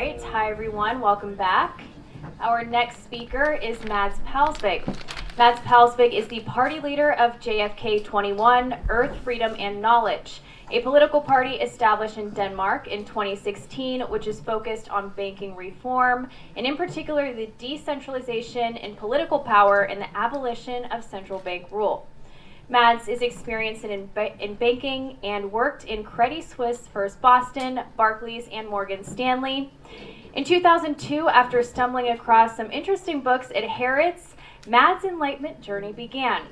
right, hi everyone, welcome back. Our next speaker is Mads Palsvik. Mads Palsvik is the party leader of JFK 21, Earth, Freedom, and Knowledge, a political party established in Denmark in 2016, which is focused on banking reform, and in particular the decentralization in political power and the abolition of central bank rule. Mads is experienced in, in banking and worked in Credit Suisse, First Boston, Barclays, and Morgan Stanley. In 2002, after stumbling across some interesting books at Harrods, Mads' enlightenment journey began.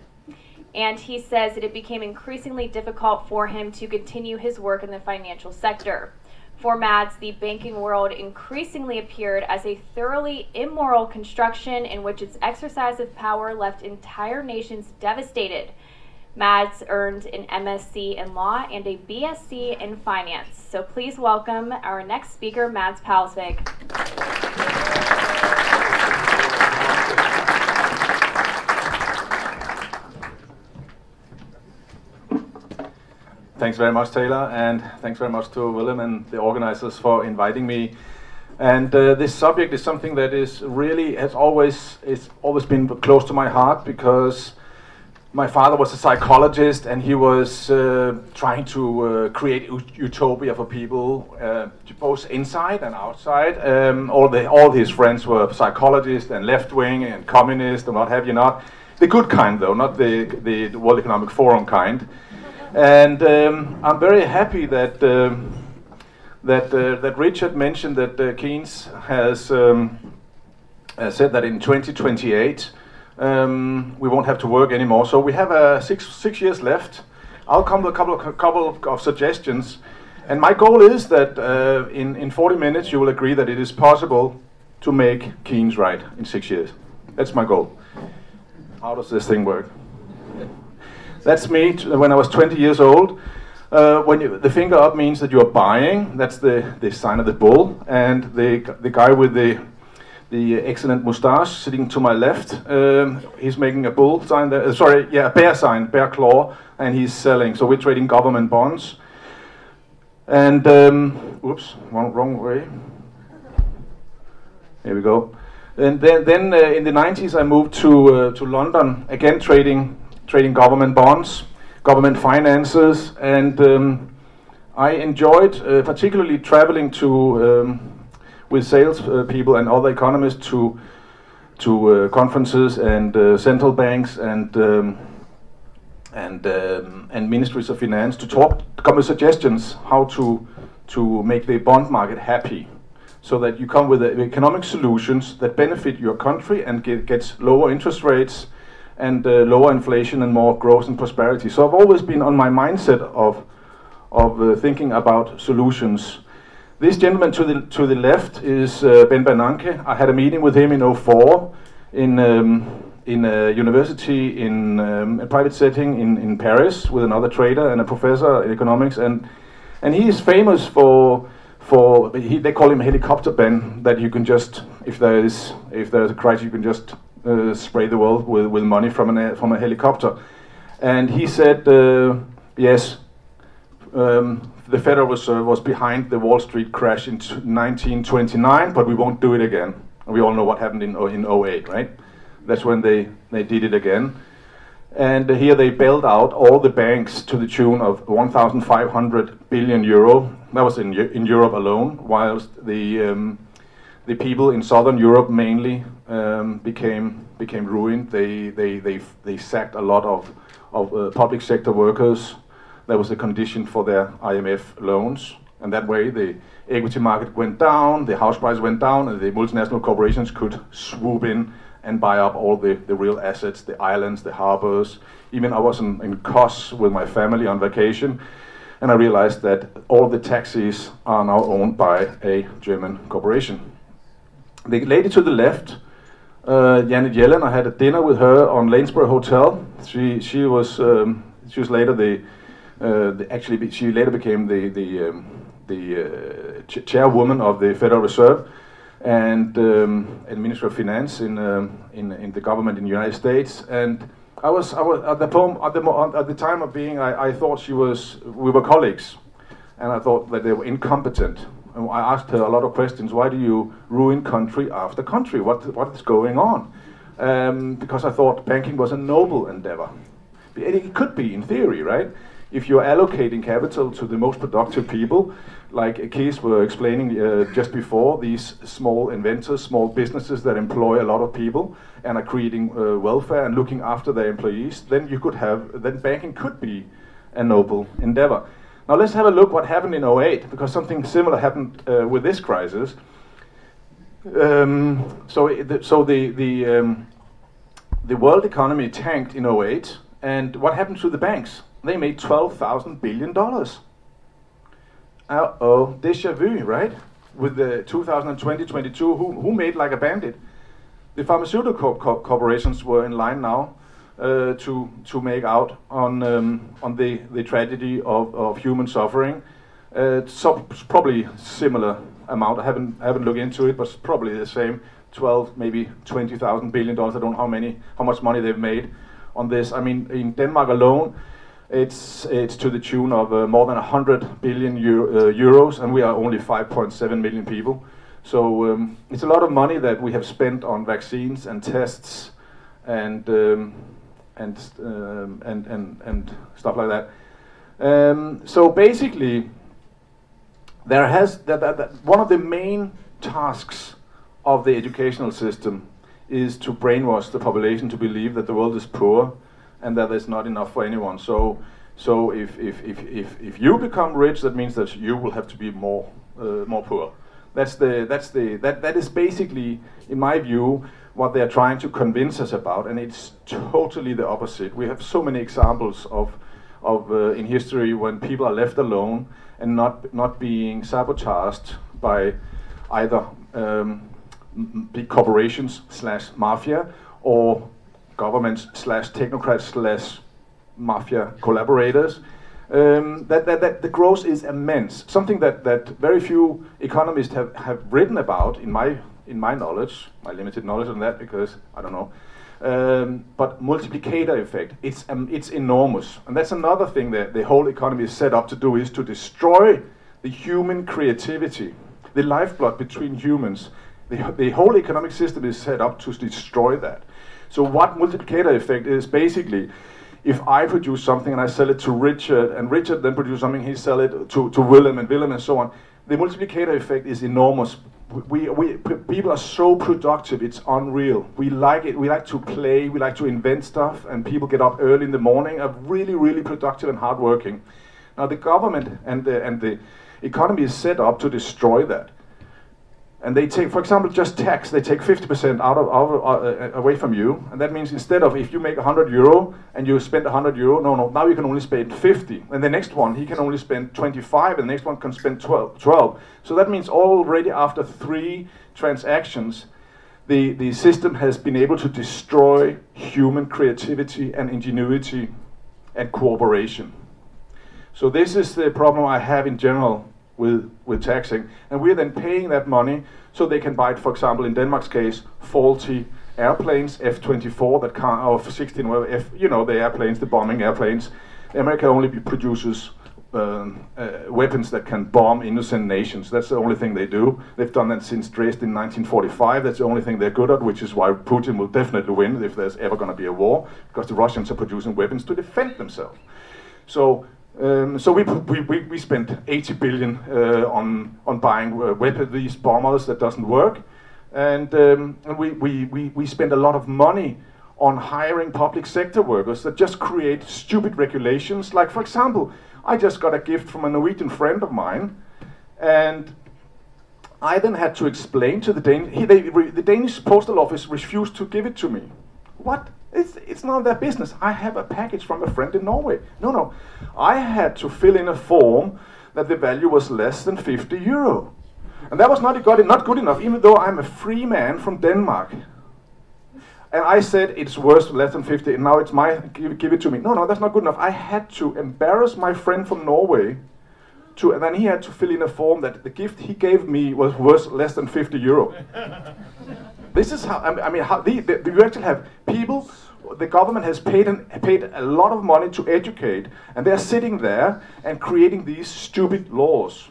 And he says that it became increasingly difficult for him to continue his work in the financial sector. For Mads, the banking world increasingly appeared as a thoroughly immoral construction in which its exercise of power left entire nations devastated Mads earned an MSc in law and a BSc in finance. So please welcome our next speaker, Mads Palsvik. Thanks very much, Taylor, and thanks very much to Willem and the organizers for inviting me. And uh, this subject is something that is really has always it's always been close to my heart because my father was a psychologist and he was uh, trying to uh, create utopia for people uh, both inside and outside. Um, all, the, all his friends were psychologists and left-wing and communist and what have you not. The good kind though not the, the world economic forum kind. And um, i'm very happy that um, that uh, that richard mentioned that uh, keynes has um, uh, said that in 2028 um, we won't have to work anymore. So we have uh, six six years left. I'll come with a couple of couple of, suggestions, and my goal is that uh, in in 40 minutes you will agree that it is possible to make Keynes right in six years. That's my goal. How does this thing work? That's me when I was 20 years old. Uh, when you, the finger up means that you are buying, that's the, the sign of the bull, and the the guy with the the excellent mustache sitting to my left. Um, he's making a bull sign there. Uh, sorry, yeah, a bear sign, bear claw, and he's selling. So we're trading government bonds. And um, oops, wrong, wrong way. Here we go. And then, then uh, in the 90s, I moved to uh, to London again, trading trading government bonds, government finances, and um, I enjoyed uh, particularly traveling to um, with sales uh, people and other economists to to uh, conferences and uh, central banks and um, and um, and ministries of finance to talk, come with suggestions how to to make the bond market happy, so that you come with economic solutions that benefit your country and get, gets lower interest rates and uh, lower inflation and more growth and prosperity. So I've always been on my mindset of of uh, thinking about solutions this gentleman to the to the left is uh, Ben Bernanke. I had a meeting with him in 04 in um, in a university in um, a private setting in, in Paris with another trader and a professor in economics and and he is famous for for he, they call him helicopter Ben that you can just if there is if there is a crisis you can just uh, spray the world with, with money from an from a helicopter and he said uh, yes um, the Federal Reserve was behind the Wall Street crash in 1929, but we won't do it again. We all know what happened in, in 08, right? That's when they, they did it again. And here they bailed out all the banks to the tune of 1,500 billion euro. That was in, in Europe alone, whilst the, um, the people in Southern Europe mainly um, became, became ruined. They, they, they, they sacked a lot of, of uh, public sector workers that was a condition for their IMF loans. And that way, the equity market went down, the house price went down, and the multinational corporations could swoop in and buy up all the, the real assets, the islands, the harbors. Even I was in, in Kos with my family on vacation, and I realized that all the taxis are now owned by a German corporation. The lady to the left, uh, Janet Yellen, I had a dinner with her on Lanesborough Hotel. She, she, was, um, she was later the the, actually, she later became the the um, the uh, ch chairwoman of the Federal Reserve and um, and Minister of Finance in um, in in the government in the United States. And I was I was at the poem, at the at the time of being I, I thought she was we were colleagues, and I thought that they were incompetent. And I asked her a lot of questions. Why do you ruin country after country? What, what is going on? Um, because I thought banking was a noble endeavor. It could be in theory, right? If you're allocating capital to the most productive people, like Kees were explaining uh, just before, these small inventors, small businesses that employ a lot of people and are creating uh, welfare and looking after their employees, then you could have, then banking could be a noble endeavor. Now let's have a look what happened in 08, because something similar happened uh, with this crisis. Um, so, so the the um, the world economy tanked in 08, and what happened to the banks? They made 12,000 billion dollars. Uh oh, deja vu, right? With the 2020-22, who who made like a bandit? The pharmaceutical co corporations were in line now uh, to to make out on um, on the the tragedy of, of human suffering. Uh, so probably similar amount. I haven't haven't looked into it, but probably the same. 12, maybe 20,000 billion dollars. I don't know how many, how much money they've made on this. I mean, in Denmark alone, it's it's to the tune of uh, more than 100 billion Euro, uh, euros, and we are only 5.7 million people. So um, it's a lot of money that we have spent on vaccines and tests and um, and, um, and and and stuff like that. Um, so basically, there has that, that, that one of the main tasks of the educational system is to brainwash the population to believe that the world is poor and that there's not enough for anyone. So, so if, if, if, if, if you become rich, that means that you will have to be more, uh, more poor. That's the, that's the, that, that is basically, in my view, what they're trying to convince us about, and it's totally the opposite. We have so many examples of, of uh, in history when people are left alone and not, not being sabotaged by either um, big corporations slash mafia or governments slash technocrats slash mafia collaborators. Um, that, that, that the growth is immense. Something that, that very few economists have, have written about in my in my knowledge, my limited knowledge on that because I don't know. Um, but multiplicator effect, it's um, it's enormous, and that's another thing that the whole economy is set up to do is to destroy the human creativity, the lifeblood between humans, the, the whole economic system is set up to destroy that. So what multiplicator effect is basically, if I produce something and I sell it to Richard, and Richard then produces something, he sell it to, to Willem and Willem and so on, the multiplicator effect is enormous. We, we, people are so productive, it's unreal. We like it, we like to play, we like to invent stuff, and people get up early in the morning, are really, really productive and hardworking. Now the government and the, and the economy is set up to destroy that and they take, for example, just tax, they take 50% out of, out of uh, away from you, and that means instead of if you make 100 euro and you spend 100 euro, no, no, now you can only spend 50, and the next one he can only spend 25, and the next one can spend 12. 12. So that means already after three transactions, the, the system has been able to destroy human creativity and ingenuity and cooperation. So this is the problem I have in general with, with taxing. And we're then paying that money so they can buy, for example, in Denmark's case, faulty airplanes, F-24, that can't, or F-16, well, F, you know, the airplanes, the bombing airplanes. America only produces um, uh, weapons that can bomb innocent nations. That's the only thing they do. They've done that since Dresden in 1945. That's the only thing they're good at, which is why Putin will definitely win if there's ever going to be a war, because the Russians are producing weapons to defend themselves. So um, so we, we, we, spent 80 billion uh, on, on buying uh, weapons, these bombers that doesn't work. And, um, and we, we, we, we spend a lot of money on hiring public sector workers that just create stupid regulations. Like, for example, I just got a gift from a Norwegian friend of mine, and I then had to explain to the Danish, the Danish postal office refused to give it to me. What? It's, it's none of their business. I have a package from a friend in Norway. No, no. I had to fill in a form that the value was less than 50 euro. And that was not, got not good enough, even though I'm a free man from Denmark. And I said it's worth less than 50, and now it's my, give, give it to me. No, no, that's not good enough. I had to embarrass my friend from Norway, to, and then he had to fill in a form that the gift he gave me was worth less than 50 euro. This is how, I mean, how the, the, you actually have people, the government has paid, an, paid a lot of money to educate, and they're sitting there and creating these stupid laws.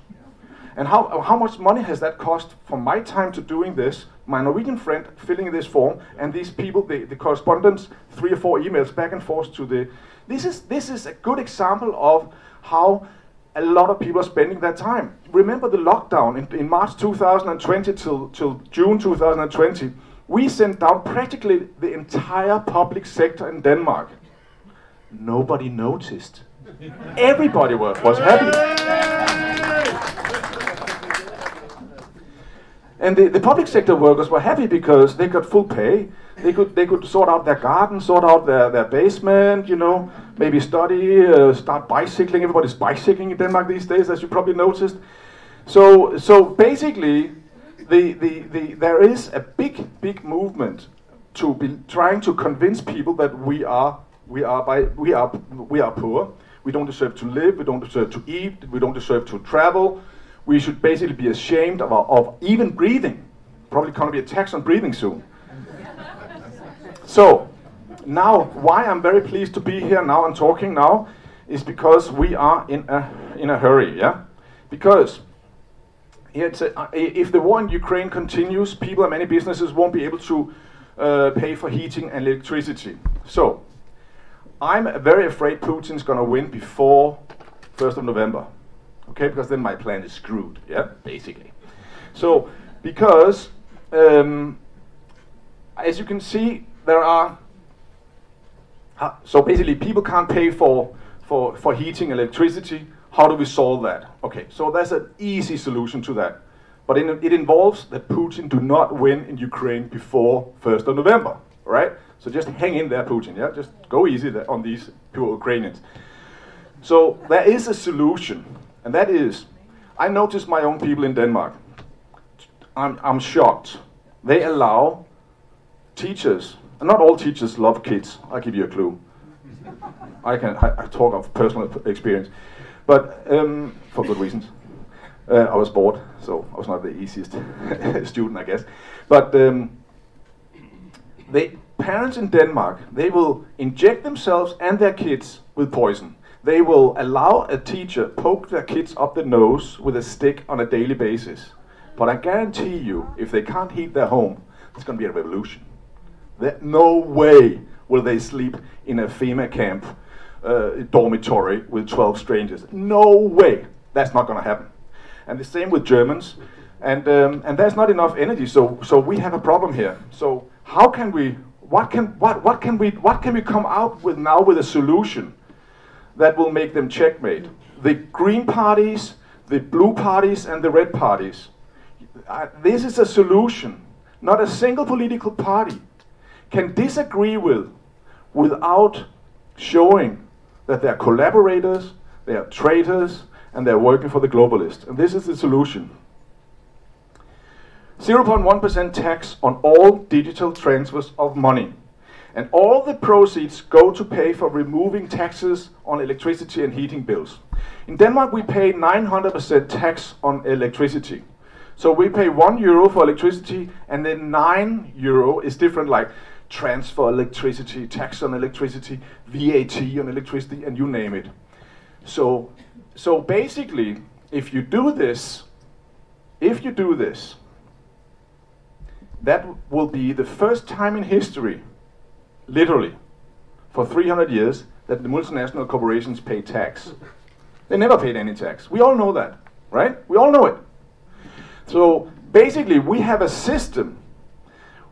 And how, how much money has that cost from my time to doing this, my Norwegian friend filling this form, and these people, the, the correspondence, three or four emails back and forth to the. This is, this is a good example of how a lot of people are spending their time. Remember the lockdown in, in March 2020 till, till June 2020? We sent down practically the entire public sector in Denmark. Nobody noticed. Everybody was, happy. And the, the public sector workers were happy because they got full pay. They could, they could sort out their garden, sort out their, their basement, you know, maybe study, uh, start bicycling. Everybody's bicycling in Denmark these days, as you probably noticed. So, so basically, the, the, the, there is a big, big movement to be trying to convince people that we are, we are, by, we are, we are poor. We don't deserve to live. We don't deserve to eat. We don't deserve to travel we should basically be ashamed of, of even breathing. Probably going to be a tax on breathing soon. so, now, why I'm very pleased to be here now and talking now is because we are in a, in a hurry, yeah? Because a, uh, if the war in Ukraine continues, people and many businesses won't be able to uh, pay for heating and electricity. So, I'm very afraid Putin's going to win before 1st of November okay? Because then my plan is screwed, yeah, basically. So, because, um, as you can see, there are, so basically people can't pay for, for, for heating electricity. How do we solve that? Okay, so there's an easy solution to that. But it involves that Putin do not win in Ukraine before 1st of November, right? So just hang in there, Putin, yeah? Just go easy on these poor Ukrainians. So there is a solution and that is, I noticed my own people in Denmark. I'm, I'm shocked. They allow teachers, not all teachers love kids, I'll give you a clue. I can I, I talk of personal experience, but um, for good reasons. Uh, I was bored, so I was not the easiest student, I guess. But um, parents in Denmark, they will inject themselves and their kids with poison they will allow a teacher poke their kids up the nose with a stick on a daily basis. But I guarantee you, if they can't heat their home, it's going to be a revolution. There, no way will they sleep in a FEMA camp uh, dormitory with 12 strangers. No way. That's not going to happen. And the same with Germans. And, um, and there's not enough energy, so, so we have a problem here. So how can we, what can, what, what, can we, what can we come out with now with a solution that will make them checkmate. The green parties, the blue parties, and the red parties. Uh, this is a solution. Not a single political party can disagree with without showing that they're collaborators, they are traitors, and they're working for the globalists. And this is the solution. 0.1% tax on all digital transfers of money. And all the proceeds go to pay for removing taxes on electricity and heating bills. In Denmark, we pay 900% tax on electricity. So we pay one euro for electricity, and then nine euro is different, like transfer electricity, tax on electricity, VAT on electricity, and you name it. So, so basically, if you do this, if you do this, that will be the first time in history literally, for 300 years, that the multinational corporations pay tax. They never paid any tax. We all know that, right? We all know it. So basically, we have a system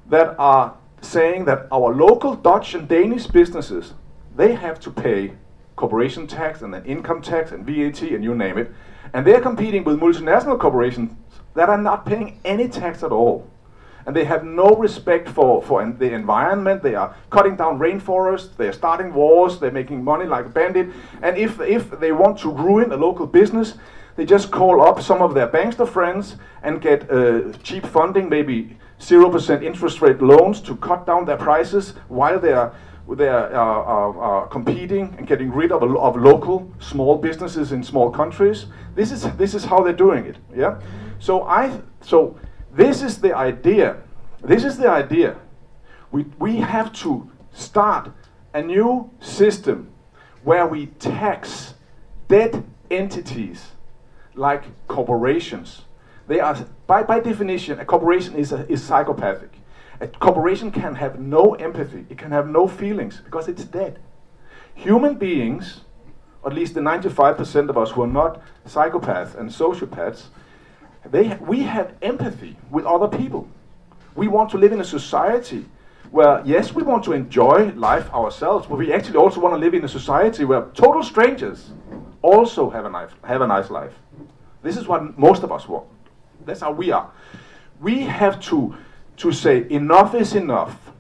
that are saying that our local Dutch and Danish businesses, they have to pay corporation tax and then income tax and VAT and you name it. And they're competing with multinational corporations that are not paying any tax at all and they have no respect for, for the environment. They are cutting down rainforests, they're starting wars, they're making money like a bandit. And if, if they want to ruin a local business, they just call up some of their bankster friends and get uh, cheap funding, maybe 0% interest rate loans to cut down their prices while they are they are, uh, uh, competing and getting rid of, of local small businesses in small countries. This is this is how they're doing it. Yeah. So I so this is the idea. This is the idea. We, we have to start a new system where we tax dead entities like corporations. They are, by, by definition, a corporation is, a, is psychopathic. A corporation can have no empathy, it can have no feelings because it's dead. Human beings, at least the 95% of us who are not psychopaths and sociopaths, they, we have empathy with other people. We want to live in a society where, yes, we want to enjoy life ourselves, but we actually also want to live in a society where total strangers also have a nice, have a nice life. This is what most of us want. That's how we are. We have to, to say enough is enough.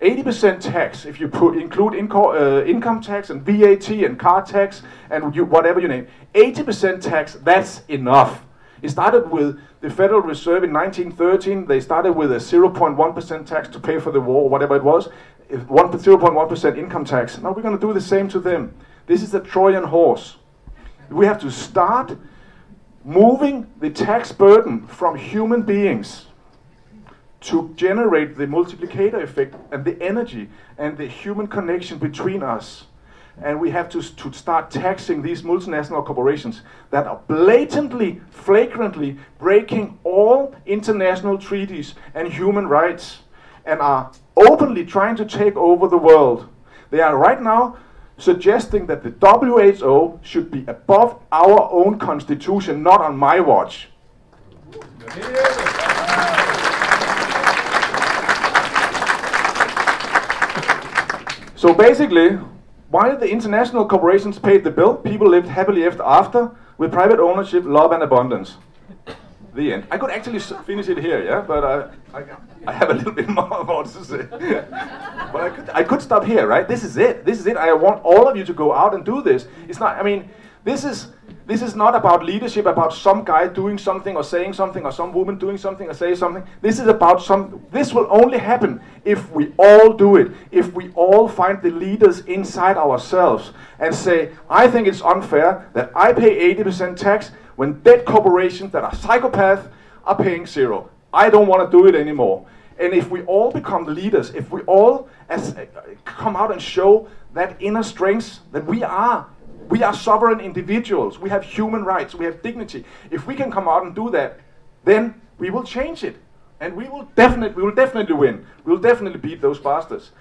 80% tax, if you put, include inco uh, income tax and VAT and car tax and you, whatever you name, 80% tax, that's enough. It started with the Federal Reserve in 1913. They started with a 0.1% tax to pay for the war, whatever it was. 0.1% income tax. Now we're going to do the same to them. This is the Trojan horse. We have to start moving the tax burden from human beings to generate the multiplicator effect and the energy and the human connection between us. And we have to, to start taxing these multinational corporations that are blatantly, flagrantly breaking all international treaties and human rights and are openly trying to take over the world. They are right now suggesting that the WHO should be above our own constitution, not on my watch. So basically, while the international corporations paid the bill, people lived happily ever after with private ownership, love, and abundance. The end. I could actually finish it here, yeah, but I, I, I have a little bit more, about to say. but I could, I could stop here, right? This is it. This is it. I want all of you to go out and do this. It's not. I mean, this is this is not about leadership, about some guy doing something or saying something or some woman doing something or say something. This is about some, this will only happen if we all do it. If we all find the leaders inside ourselves and say, I think it's unfair that I pay 80% tax when dead corporations that are psychopaths are paying zero. I don't want to do it anymore. And if we all become leaders, if we all as, uh, come out and show that inner strength that we are we are sovereign individuals. We have human rights. We have dignity. If we can come out and do that, then we will change it. And we will definitely, we will definitely win. We will definitely beat those bastards.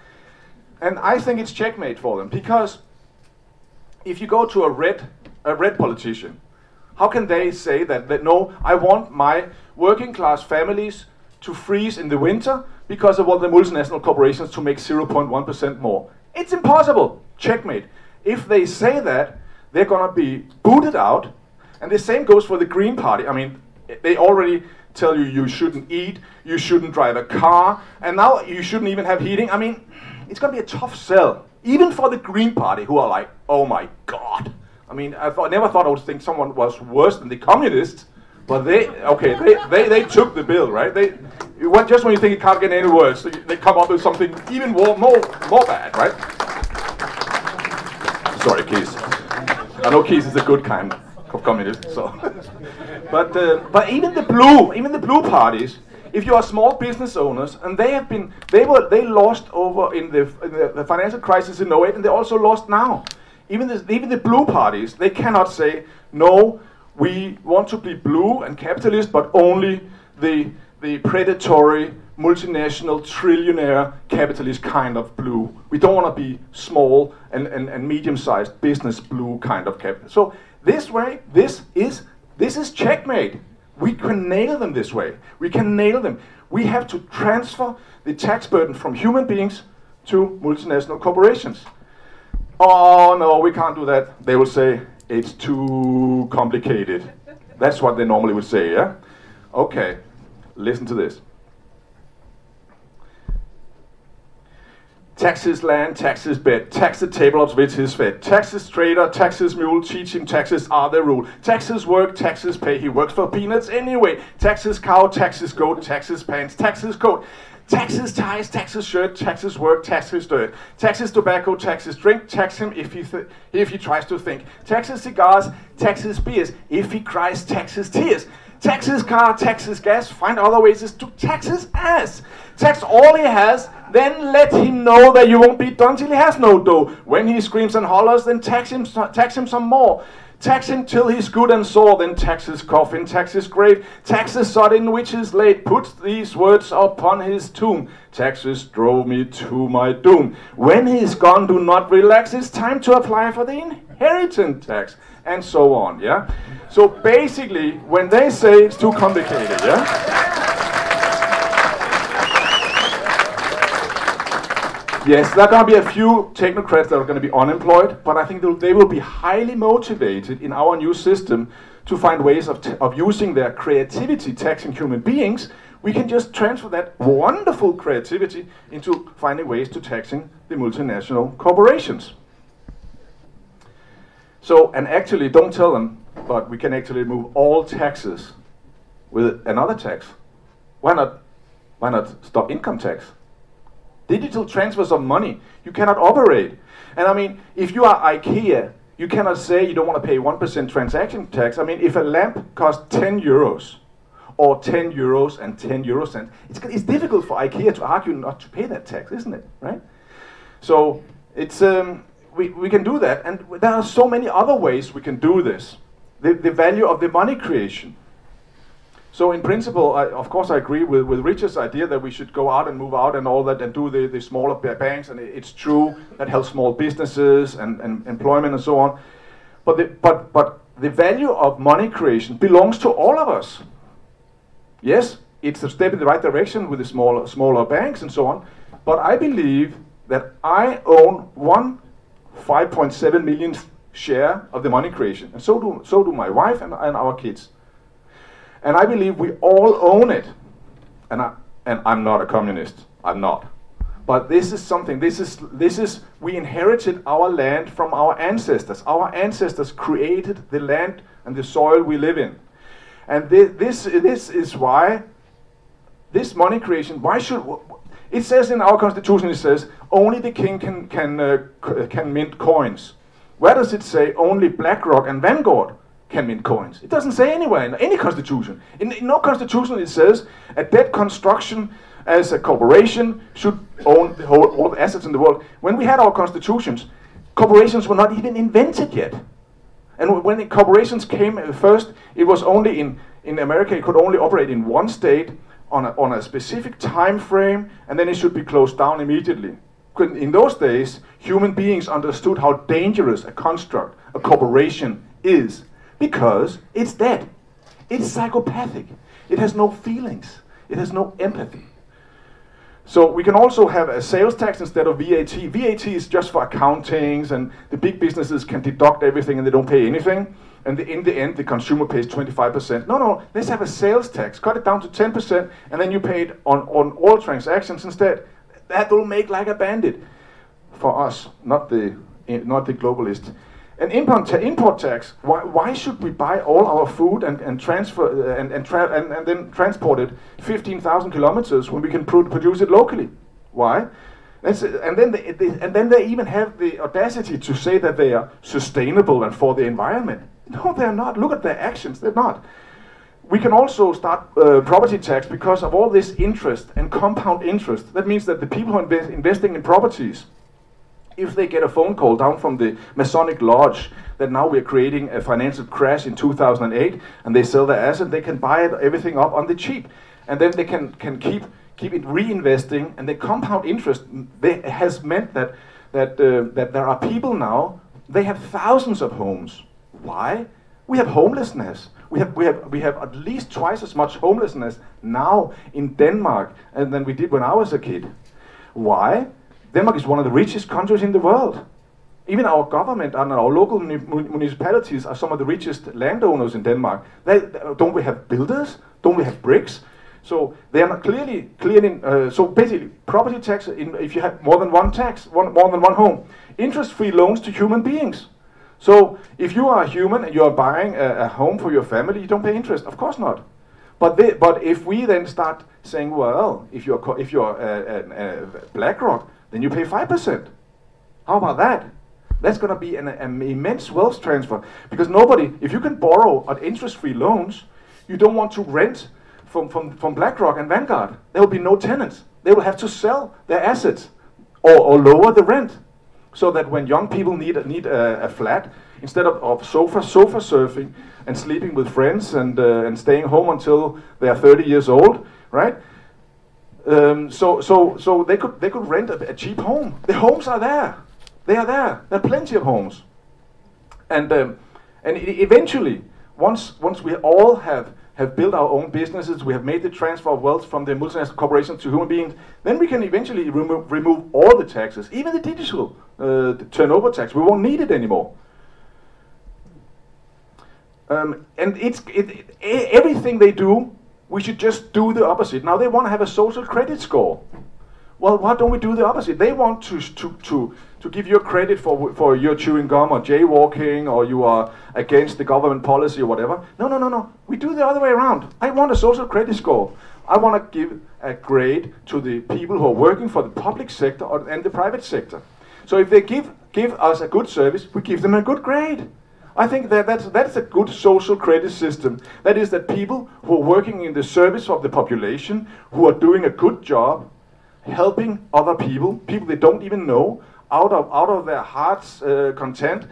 And I think it's checkmate for them because if you go to a red, a red politician, how can they say that, that no, I want my working class families to freeze in the winter because I want the multinational corporations to make 0.1% more? It's impossible. Checkmate. If they say that, they're going to be booted out. And the same goes for the Green Party. I mean, they already tell you you shouldn't eat, you shouldn't drive a car, and now you shouldn't even have heating. I mean, it's going to be a tough sell, even for the Green Party, who are like, oh my God. I mean, I, never thought I would think someone was worse than the communists, but they, okay, they, they, they took the bill, right? They, just when you think it can't get any worse, they come up with something even more, more, more bad, right? Sorry, Keith. I know Keith is a good kind of communist, so. but uh, but even the blue, even the blue parties, if you are small business owners, and they have been, they were, they lost over in the, in the, the financial crisis in 08, and they also lost now. Even the, even the blue parties, they cannot say, no, we want to be blue and capitalist, but only the, the predatory multinational, trillionaire, capitalist kind of blue. We don't want to be small and, and, and medium-sized business blue kind of capital. So this way, this is this is checkmate. We can nail them this way. We can nail them. We have to transfer the tax burden from human beings to multinational corporations. Oh no, we can't do that. They will say it's too complicated. That's what they normally would say, yeah? Okay, listen to this. Taxes land, taxes bed, tax the table of which is fed. Taxes trader, taxes mule, teach him taxes are the rule. Taxes work, taxes pay, he works for peanuts anyway. Taxes cow, taxes goat, taxes pants, taxes coat. Taxes ties, taxes shirt, taxes work, taxes dirt. Taxes tobacco, taxes drink, tax him if he, if he tries to think. Taxes cigars, tax his beers. If he cries, tax his tears. Tax his car, tax his gas, find other ways to tax his ass. Tax all he has, then let him know that you won't be done till he has no dough. When he screams and hollers, then tax him, tax him some more. Tax him till he's good and sore, then tax his coffin, tax his grave, tax the sod in which is laid, put these words upon his tomb. Taxes drove me to my doom. When he's gone, do not relax, it's time to apply for the inheritance tax, and so on, yeah? So basically, when they say it's too complicated, yeah? Yes, there are going to be a few technocrats that are going to be unemployed, but I think they will be highly motivated in our new system to find ways of, of using their creativity taxing human beings. We can just transfer that wonderful creativity into finding ways to taxing the multinational corporations. So, and actually, don't tell them, but we can actually move all taxes with another tax. Why not? Why not stop income tax? digital transfers of money. You cannot operate. And I mean, if you are IKEA, you cannot say you don't want to pay 1% transaction tax. I mean, if a lamp costs 10 euros, or 10 euros and 10 euro cents, it's, it's difficult for IKEA to argue not to pay that tax, isn't it? Right? So it's, um, we, we can do that. And there are so many other ways we can do this. The, the value of the money creation. So in principle, I, of course, I agree with, with Richard's idea that we should go out and move out and all that and do the, the smaller banks. And it's true that helps small businesses and, and employment and so on. But the, but, but the value of money creation belongs to all of us. Yes, it's a step in the right direction with the smaller, smaller banks and so on. But I believe that I own one 5.7 million share of the money creation. And so do, so do my wife and, and our kids. And I believe we all own it. And, I, and I'm not a communist. I'm not. But this is something, this is, this is, we inherited our land from our ancestors. Our ancestors created the land and the soil we live in. And this, this, this is why, this money creation, why should, it says in our constitution, it says, only the king can, can, uh, can mint coins. Where does it say only BlackRock and Vanguard can mint coins. It doesn't say anywhere in any constitution. In, in no constitution it says a debt construction as a corporation should own the whole, all the assets in the world. When we had our constitutions, corporations were not even invented yet. And when corporations came first, it was only in, in America, it could only operate in one state on a, on a specific time frame, and then it should be closed down immediately. In those days, human beings understood how dangerous a construct, a corporation, is because it's dead. It's psychopathic. It has no feelings. It has no empathy. So we can also have a sales tax instead of VAT. VAT is just for accountings, and the big businesses can deduct everything and they don't pay anything. And the, in the end, the consumer pays 25%. No, no, let's have a sales tax. Cut it down to 10%, and then you pay it on, on all transactions instead. That will make like a bandit for us, not the, not the globalist. An import, ta import tax. Why, why should we buy all our food and, and transfer uh, and, and, and, and then transport it 15,000 kilometers when we can pr produce it locally? Why? That's, and then they, they, and then they even have the audacity to say that they are sustainable and for the environment. No, they're not. Look at their actions. They're not. We can also start uh, property tax because of all this interest and compound interest. That means that the people who are invest, investing in properties if they get a phone call down from the Masonic Lodge that now we're creating a financial crash in 2008 and they sell their asset, they can buy it, everything up on the cheap. And then they can, can keep, keep it reinvesting and the compound interest they, has meant that, that, uh, that there are people now, they have thousands of homes. Why? We have homelessness. We have, we, have, we have at least twice as much homelessness now in Denmark than we did when I was a kid. Why? Denmark is one of the richest countries in the world. Even our government and our local municipalities are some of the richest landowners in Denmark. They, don't we have builders? Don't we have bricks? So they are clearly, clearly. Uh, so basically, property tax. In, if you have more than one tax, one, more than one home, interest-free loans to human beings. So if you are a human and you are buying a, a home for your family, you don't pay interest. Of course not. But they, but if we then start saying, well, if you're if you're uh, uh, uh, BlackRock, then you pay 5%. How about that? That's going to be an, an immense wealth transfer because nobody, if you can borrow at interest-free loans, you don't want to rent from, from, from BlackRock and Vanguard. There will be no tenants. They will have to sell their assets or, or lower the rent so that when young people need, need a, a flat, instead of, of sofa, sofa surfing and sleeping with friends and, uh, and staying home until they are 30 years old, right? Um, so, so, so they could, they could rent a, a, cheap home. The homes are there. They are there. There are plenty of homes. And, um, and eventually, once, once we all have, have built our own businesses, we have made the transfer of wealth from the multinational corporations to human beings, then we can eventually remo remove all the taxes, even the digital uh, the turnover tax. We won't need it anymore. Um, and it's it, it, everything they do, we should just do the opposite. Now they want to have a social credit score. Well, why don't we do the opposite? They want to to to to give you credit for for your chewing gum or jaywalking or you are against the government policy or whatever. No, no, no, no. We do the other way around. I want a social credit score. I want to give a grade to the people who are working for the public sector or, and the private sector. So if they give give us a good service, we give them a good grade. I think that that's, that's a good social credit system. That is that people who are working in the service of the population, who are doing a good job, helping other people, people they don't even know, out of, out of their heart's uh, content,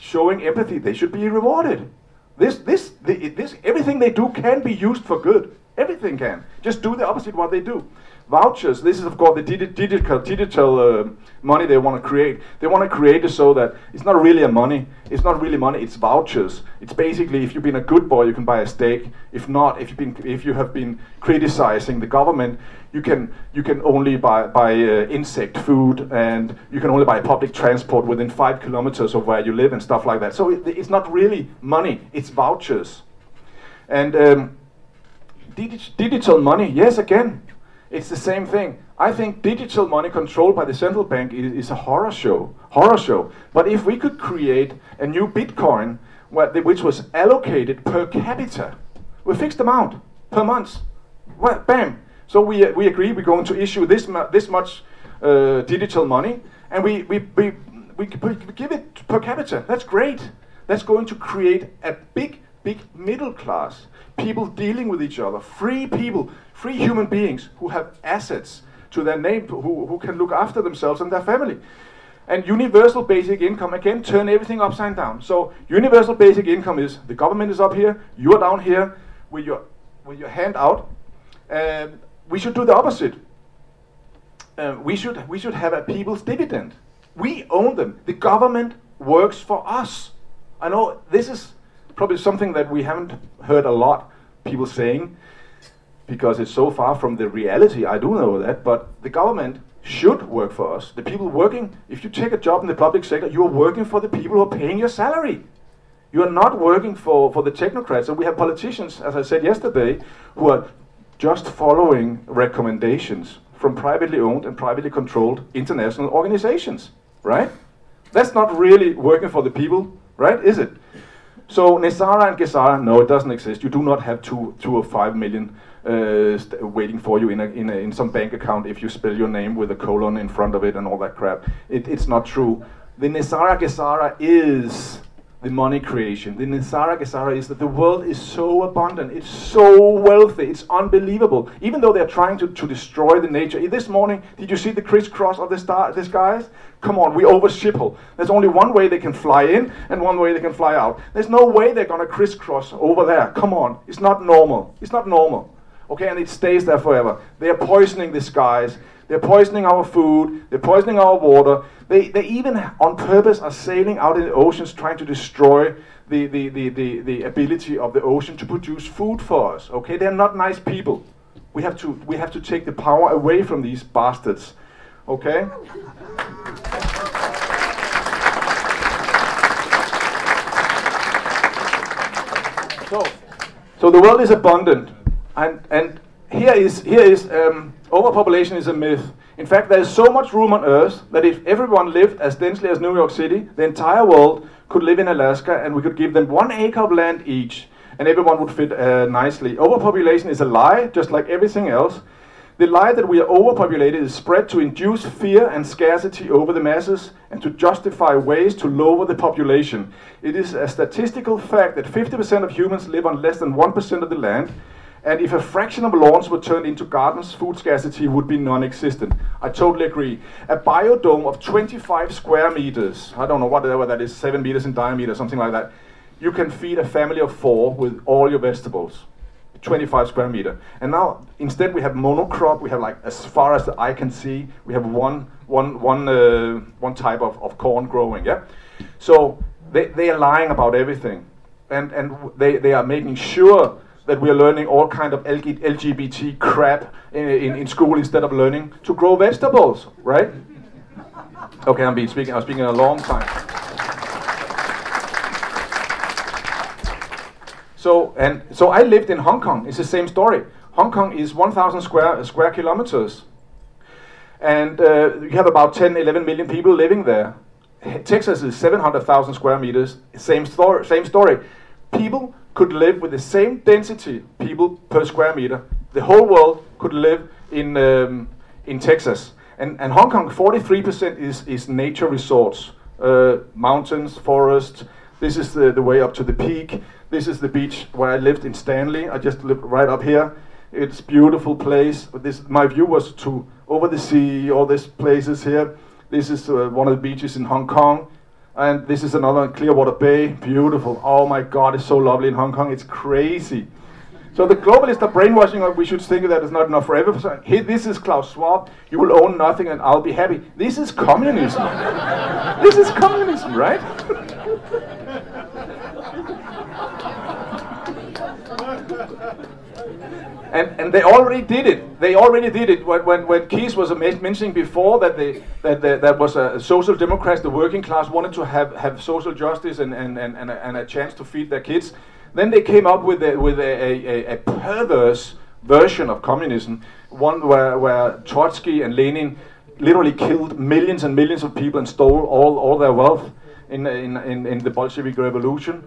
showing empathy, they should be rewarded. This, this, the, this, everything they do can be used for good. Everything can. Just do the opposite what they do vouchers. This is, of course, the digital, digital uh, money they want to create. They want to create it so that it's not really a money. It's not really money. It's vouchers. It's basically if you've been a good boy, you can buy a steak. If not, if you've been, if you have been criticizing the government, you can you can only buy buy uh, insect food, and you can only buy public transport within five kilometers of where you live and stuff like that. So it, it's not really money. It's vouchers, and. Um, digital money, yes, again, it's the same thing. I think digital money controlled by the central bank is, is, a horror show. Horror show. But if we could create a new Bitcoin which was allocated per capita, with fixed amount per month, well, bam. So we, we agree we're going to issue this, this much uh, digital money, and we, we, we, we give it per capita. That's great. That's going to create a big, big middle class. People dealing with each other, free people free human beings who have assets to their name, who, who can look after themselves and their family. And universal basic income, again, turn everything upside down. So universal basic income is the government is up here, you are down here with your, with your hand out. And we should do the opposite. Uh, we, should, we should have a people's dividend. We own them. The government works for us. I know this is probably something that we haven't heard a lot people saying, because it's so far from the reality. I do know that, but the government should work for us. The people working, if you take a job in the public sector, you are working for the people who are paying your salary. You are not working for, for the technocrats. And we have politicians, as I said yesterday, who are just following recommendations from privately owned and privately controlled international organizations, right? That's not really working for the people, right? Is it? So NESARA and GESARA, no, it doesn't exist. You do not have two, two or five million uh, waiting for you in, a, in, a, in some bank account if you spell your name with a colon in front of it and all that crap. It, it's not true. The NESARA GESARA is the money creation. The NESARA GESARA is that the world is so abundant, it's so wealthy, it's unbelievable. Even though they're trying to, to destroy the nature. This morning, did you see the crisscross of the, star, the skies? Come on, we over Schiphol. There's only one way they can fly in and one way they can fly out. There's no way they're gonna crisscross over there. Come on, it's not normal. It's not normal okay, and it stays there forever. They are poisoning the skies. They're poisoning our food. They're poisoning our water. They, they even on purpose are sailing out in the oceans trying to destroy the, the, the, the, the ability of the ocean to produce food for us. Okay, they're not nice people. We have to, we have to take the power away from these bastards. Okay? So, so the world is abundant. And, and here is, here is um, overpopulation is a myth. In fact, there is so much room on Earth that if everyone lived as densely as New York City, the entire world could live in Alaska and we could give them one acre of land each and everyone would fit uh, nicely. Overpopulation is a lie, just like everything else. The lie that we are overpopulated is spread to induce fear and scarcity over the masses and to justify ways to lower the population. It is a statistical fact that 50% of humans live on less than 1% of the land, and if a fraction of lawns were turned into gardens, food scarcity would be non existent. I totally agree. A biodome of 25 square meters, I don't know whatever that is, 7 meters in diameter, something like that, you can feed a family of four with all your vegetables. 25 square meter. And now instead we have monocrop. We have like as far as the eye can see, we have one one one uh, one type of, of corn growing. Yeah. So they, they are lying about everything, and and they, they are making sure that we are learning all kind of LGBT crap in, in, in school instead of learning to grow vegetables, right? Okay, I'm being speaking. I'm speaking a long time. So and so I lived in Hong Kong. It's the same story. Hong Kong is 1,000 square square kilometers, and uh, you have about 10, 11 million people living there. Texas is 700,000 square meters. Same story. Same story. People could live with the same density people per square meter. The whole world could live in um, in Texas. And, and Hong Kong, 43% is, is nature resorts, uh, mountains, forests. This is the, the way up to the peak. This is the beach where I lived in Stanley. I just lived right up here. It's beautiful place. This my view was to over the sea, all these places here. This is uh, one of the beaches in Hong Kong, and this is another Clearwater Bay. Beautiful. Oh my God, it's so lovely in Hong Kong. It's crazy. So the globalists are brainwashing us. We should think that it's not enough for everyone. Hey, this is Klaus Schwab. You will own nothing, and I'll be happy. This is communism. this is communism, right? and, and they already did it. They already did it. When, when, when Keys was mentioning before that they, that they, that was a social democrats, the working class wanted to have, have social justice and, and, and, and, a, and a chance to feed their kids. Then they came up with a, with a, a, a perverse version of communism, one where, where Trotsky and Lenin literally killed millions and millions of people and stole all, all their wealth in, in, in, in the Bolshevik Revolution.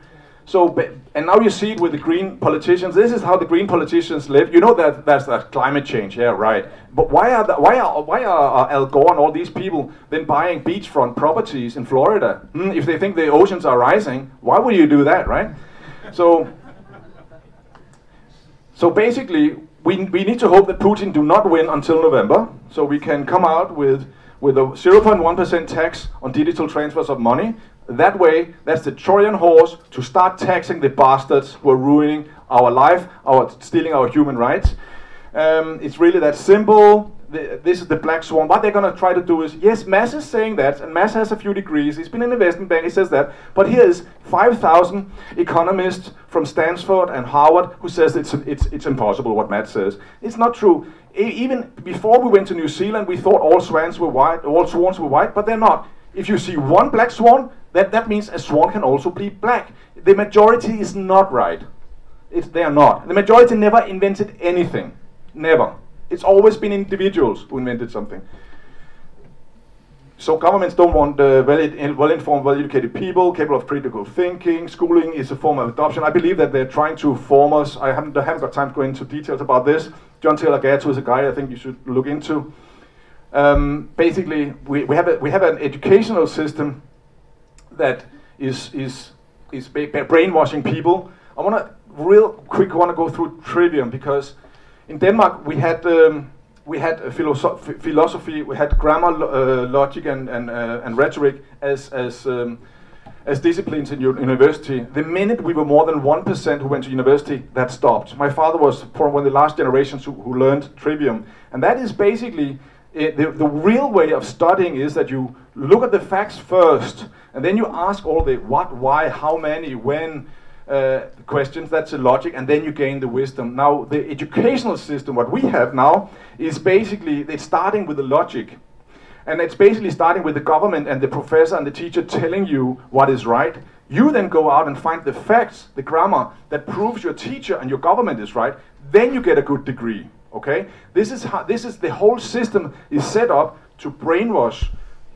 So, and now you see it with the green politicians. This is how the green politicians live. You know that that's that climate change, yeah, right. But why are the, why are why are Al Gore and all these people then buying beachfront properties in Florida? Hmm, if they think the oceans are rising, why would you do that, right? So, so basically, we we need to hope that Putin do not win until November, so we can come out with with a 0.1% tax on digital transfers of money, that way, that's the Trojan horse to start taxing the bastards who are ruining our life, our stealing our human rights. Um, it's really that simple. The, this is the black swan. What they're going to try to do is, yes, Mads is saying that, and Mads has a few degrees. He's been in investment bank. He says that. But here is 5,000 economists from Stanford and Harvard who says it's it's it's impossible what Matt says. It's not true. Even before we went to New Zealand, we thought all swans were white, all swans were white, but they're not. If you see one black swan, that, that means a swan can also be black. The majority is not right. It's, they are not. The majority never invented anything. Never. It's always been individuals who invented something. So governments don't want uh, well-informed, well-educated people capable of critical thinking. Schooling is a form of adoption. I believe that they're trying to form us. I haven't, I haven't got time to go into details about this. John Taylor Gatto is a guy I think you should look into. Um, basically, we, we, have a, we have an educational system that is is is brainwashing people. I want to real quick want to go through trivium because in Denmark we had um, we had philosoph philosophy, we had grammar, uh, logic, and and, uh, and rhetoric as as um, as disciplines in university. The minute we were more than one percent who went to university, that stopped. My father was from one of the last generations who, who learned trivium, and that is basically it, the, the real way of studying is that you look at the facts first, and then you ask all the what, why, how many, when uh, questions. That's the logic, and then you gain the wisdom. Now, the educational system, what we have now, is basically it's starting with the logic. And it's basically starting with the government and the professor and the teacher telling you what is right. You then go out and find the facts, the grammar that proves your teacher and your government is right. Then you get a good degree. Okay, this is how this is the whole system is set up to brainwash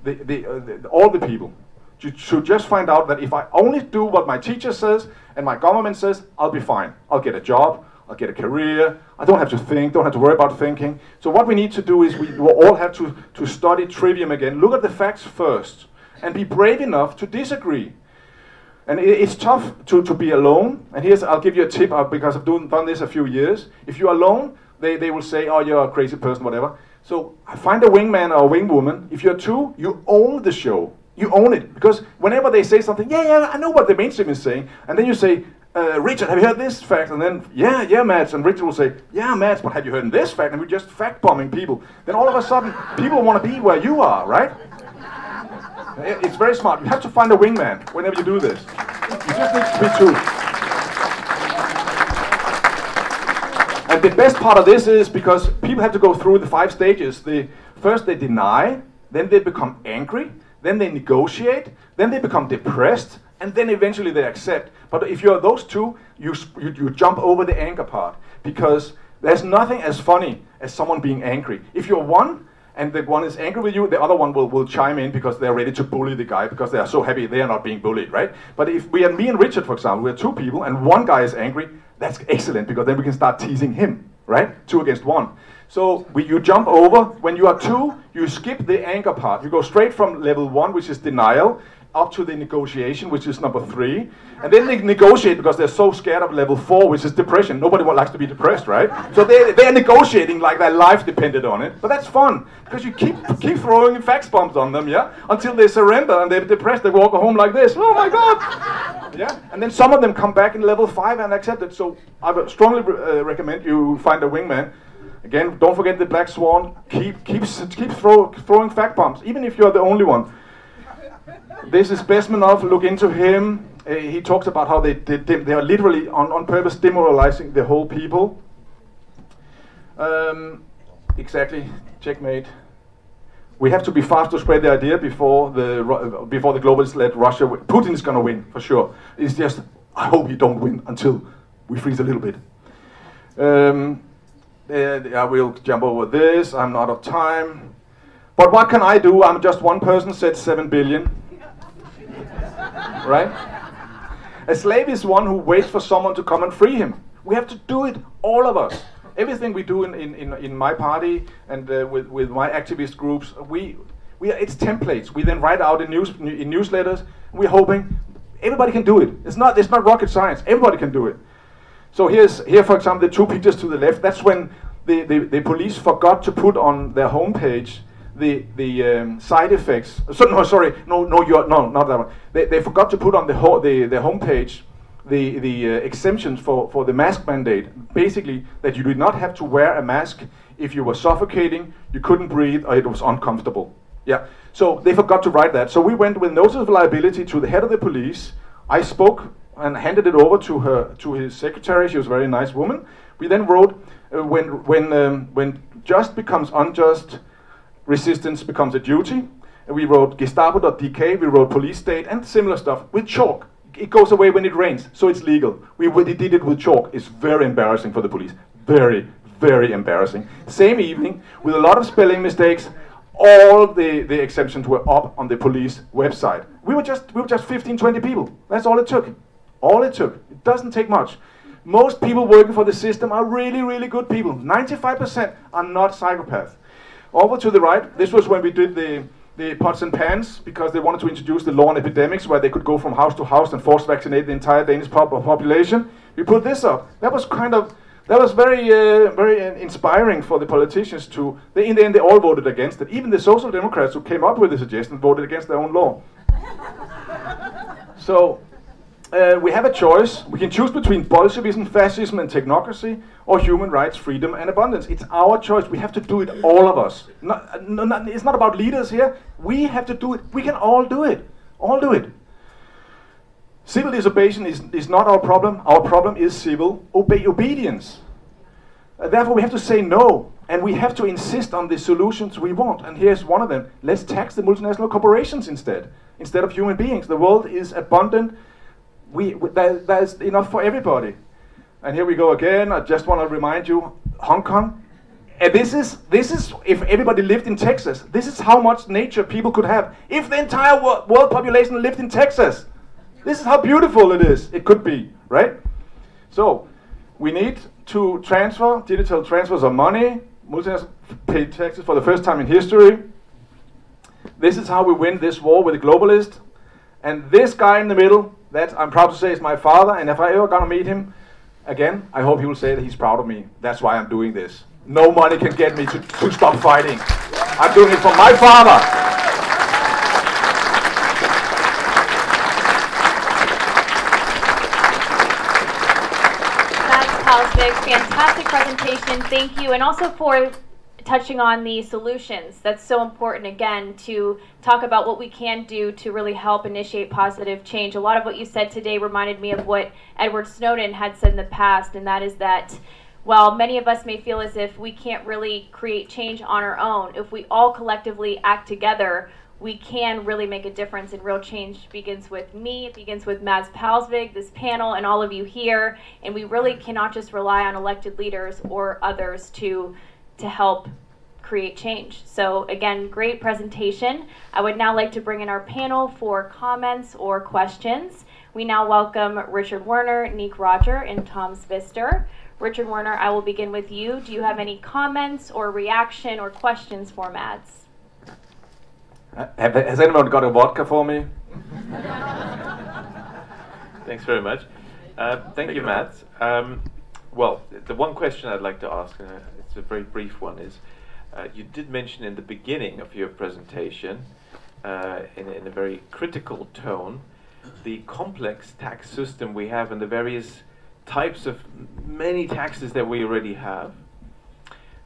the, the, uh, the all the people. To just find out that if I only do what my teacher says and my government says, I'll be fine. I'll get a job. I'll get a career. I don't have to think, don't have to worry about thinking. So what we need to do is we all have to, to study trivium again. Look at the facts first and be brave enough to disagree. And it, it's tough to, to be alone. And here's, I'll give you a tip uh, because I've doing, done this a few years. If you're alone, they, they will say, oh, you're a crazy person, whatever. So I find a wingman or a wingwoman. If you're two, you own the show. You own it. Because whenever they say something, yeah, yeah, I know what the mainstream is saying. And then you say, uh, Richard, have you heard this fact? And then, yeah, yeah, Mads. And Richard will say, yeah, Mads, but have you heard this fact? And we're just fact bombing people. Then all of a sudden, people want to be where you are, right? It's very smart. You have to find a wingman whenever you do this. You just need to be two. And the best part of this is because people have to go through the five stages. The, first they deny, then they become angry, then they negotiate, then they become depressed, and then eventually they accept. But if you're those two, you, you, you jump over the anger part because there's nothing as funny as someone being angry. If you're one, and the one is angry with you, the other one will, will chime in because they're ready to bully the guy because they are so happy they are not being bullied, right? But if we are me and Richard, for example, we're two people and one guy is angry, that's excellent because then we can start teasing him, right? Two against one. So we, you jump over. When you are two, you skip the anger part. You go straight from level one, which is denial, up to the negotiation, which is number three. And then they negotiate because they're so scared of level four, which is depression. Nobody likes to be depressed, right? So they, they're negotiating like their life depended on it. But that's fun because you keep, keep throwing fax bombs on them, yeah? Until they surrender and they're depressed. They walk home like this. Oh my God! Yeah? And then some of them come back in level five and accept it. So I strongly uh, recommend you find a wingman. Again, don't forget the black swan. Keep, keep, keep throw, throwing fact bombs, even if you're the only one. This is Bezmenov. Look into him. Uh, he talks about how they, they, they are literally on, on purpose demoralizing the whole people. Um, exactly. Checkmate. We have to be fast to spread the idea before the before the globalists let Russia. Win. Putin is going to win for sure. It's just I hope he don't win until we freeze a little bit. Um, I will jump over this. I'm out of time. But what can I do? I'm just one person. Said seven billion right? A slave is one who waits for someone to come and free him. We have to do it, all of us. Everything we do in, in, in, my party and uh, with, with my activist groups, we, we are, it's templates. We then write out in, news, in newsletters. We're hoping everybody can do it. It's not, it's not rocket science. Everybody can do it. So here's, here, for example, the two pictures to the left. That's when the, the, the police forgot to put on their homepage the the um, side effects. So no, sorry, no, no, you're no, not that one. They, they forgot to put on the ho- the the homepage the the uh, exemptions for for the mask mandate. Basically, that you did not have to wear a mask if you were suffocating, you couldn't breathe, or it was uncomfortable. Yeah. So they forgot to write that. So we went with notice of liability to the head of the police. I spoke and handed it over to her to his secretary. She was a very nice woman. We then wrote uh, when when um, when just becomes unjust resistance becomes a duty. We wrote Gestapo.dk, we wrote police state, and similar stuff with chalk. It goes away when it rains, so it's legal. We, we did it with chalk. It's very embarrassing for the police. Very, very embarrassing. Same evening, with a lot of spelling mistakes, all the, the exemptions were up on the police website. We were just we were just 15, 20 people. That's all it took. All it took. It doesn't take much. Most people working for the system are really, really good people. 95% are not psychopaths. Over to the right, this was when we did the, the pots and pans because they wanted to introduce the law on epidemics where they could go from house to house and force vaccinate the entire Danish pop- population. We put this up. That was kind of that was very uh, very inspiring for the politicians to. They, in the end, they all voted against it. Even the social democrats who came up with the suggestion voted against their own law. so uh, we have a choice. We can choose between Bolshevism, fascism, and technocracy, or human rights, freedom, and abundance. It's our choice. We have to do it, all of us. Not, not, it's not about leaders here. We have to do it. We can all do it. All do it. Civil disobedience is, is not our problem. Our problem is civil obe- obedience. Uh, therefore, we have to say no, and we have to insist on the solutions we want. And here's one of them let's tax the multinational corporations instead, instead of human beings. The world is abundant we, there, there's enough for everybody. And here we go again. I just want to remind you, Hong Kong. And this is this is if everybody lived in Texas. This is how much nature people could have if the entire world, world population lived in Texas. This is how beautiful it is. It could be, right? So we need to transfer digital transfers of money. Multinationals pay taxes for the first time in history. This is how we win this war with the globalists. And this guy in the middle, that I'm proud to say is my father. And if I ever gonna meet him again, I hope he will say that he's proud of me. That's why I'm doing this. No money can get me to, to stop fighting. I'm doing it for my father. fantastic presentation. Thank you. And also for touching on the solutions. That's so important, again, to talk about what we can do to really help initiate positive change. A lot of what you said today reminded me of what Edward Snowden had said in the past, and that is that while many of us may feel as if we can't really create change on our own, if we all collectively act together, we can really make a difference and real change begins with me it begins with mads palsvig this panel and all of you here and we really cannot just rely on elected leaders or others to to help create change. So again great presentation. I would now like to bring in our panel for comments or questions. We now welcome richard werner nick roger and tom zwitser richard werner i will begin with you. Do you have any comments or reaction or questions for mads have, has anyone got a vodka for me? Thanks very much. Uh, thank, thank, you, Matt. Um, well, the one question I'd like to ask, uh, it's a very brief one, is uh, you did mention in the beginning of your presentation, uh, in, in, a very critical tone, the complex tax system we have and the various types of many taxes that we already have.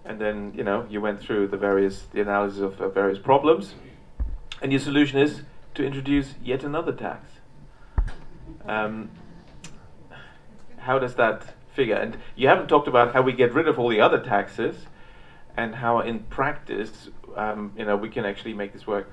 And then, you know, you went through the various, the analysis of various problems, and your solution is to introduce yet another tax. Um, how does that figure? And you haven't talked about how we get rid of all the other taxes and how in practice um, you know, we can actually make this work.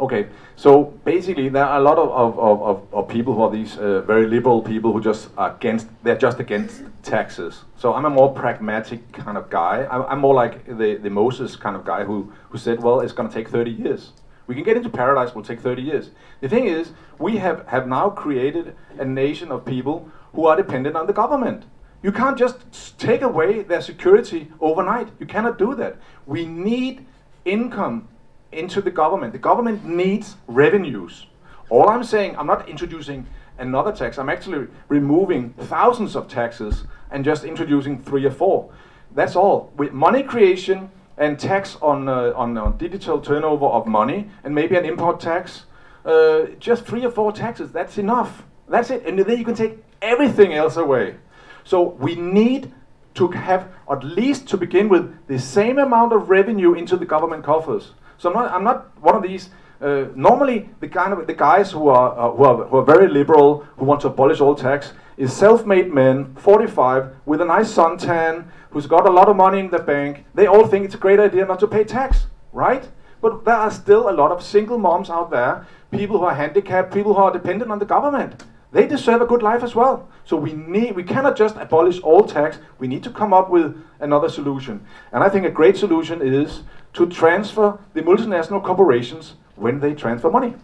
Okay, so basically there are a lot of, of, of, of people who are these uh, very liberal people who just are against, they're just against taxes. So I'm a more pragmatic kind of guy. I'm, I'm more like the, the Moses kind of guy who, who said, well, it's going to take 30 years. We can get into paradise, will take 30 years. The thing is, we have, have now created a nation of people who are dependent on the government. You can't just take away their security overnight. You cannot do that. We need income into the government. The government needs revenues. All I'm saying, I'm not introducing another tax. I'm actually removing thousands of taxes and just introducing three or four. That's all. With money creation, and tax on, uh, on, on digital turnover of money, and maybe an import tax. Uh, just three or four taxes, that's enough. That's it. And then you can take everything else away. So we need to have, at least to begin with, the same amount of revenue into the government coffers. So I'm not, I'm not one of these. Uh, normally, the kind of the guys who are, uh, who are who are very liberal, who want to abolish all tax, is self-made men, 45, with a nice suntan, who's got a lot of money in the bank, they all think it's a great idea not to pay tax, right? But there are still a lot of single moms out there, people who are handicapped, people who are dependent on the government. They deserve a good life as well. So we need we cannot just abolish all tax. We need to come up with another solution. And I think a great solution is to transfer the multinational corporations when they transfer money.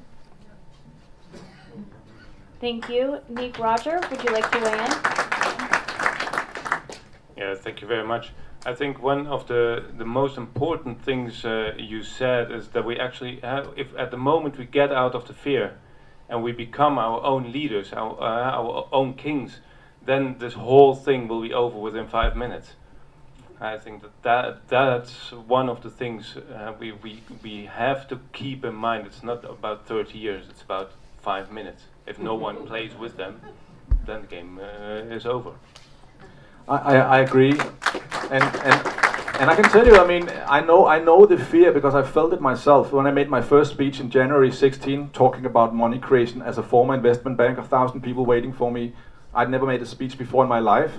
Thank you. Nick Roger, would you like to weigh in? Yeah, thank you very much. I think one of the, the most important things uh, you said is that we actually have, if at the moment we get out of the fear and we become our own leaders, our, uh, our own kings, then this whole thing will be over within five minutes. I think that, that that's one of the things uh, we, we, we have to keep in mind. It's not about 30 years, it's about five minutes. If no one plays with them, then the game uh, is over. I, I, I agree, and and and I can tell you, I mean, I know I know the fear because I felt it myself when I made my first speech in January 16, talking about money creation as a former investment bank, a thousand people waiting for me. I'd never made a speech before in my life.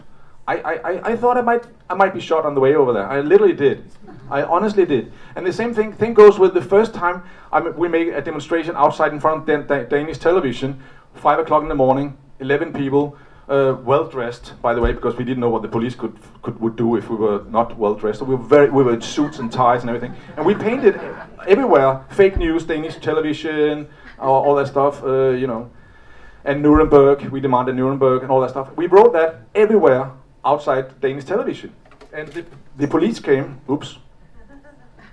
I, I, I thought I might I might be shot on the way over there. I literally did. I honestly did. And the same thing thing goes with the first time I we made a demonstration outside in front of Dan Danish television, five o'clock in the morning, eleven people uh, well dressed, by the way, because we didn't know what the police could, could would do if we were not well dressed. So we were very we were in suits and ties and everything, and we painted everywhere fake news, Danish television, all, all that stuff, uh, you know, and Nuremberg. We demanded Nuremberg and all that stuff. We wrote that everywhere outside Danish television. And the, the police came. Oops.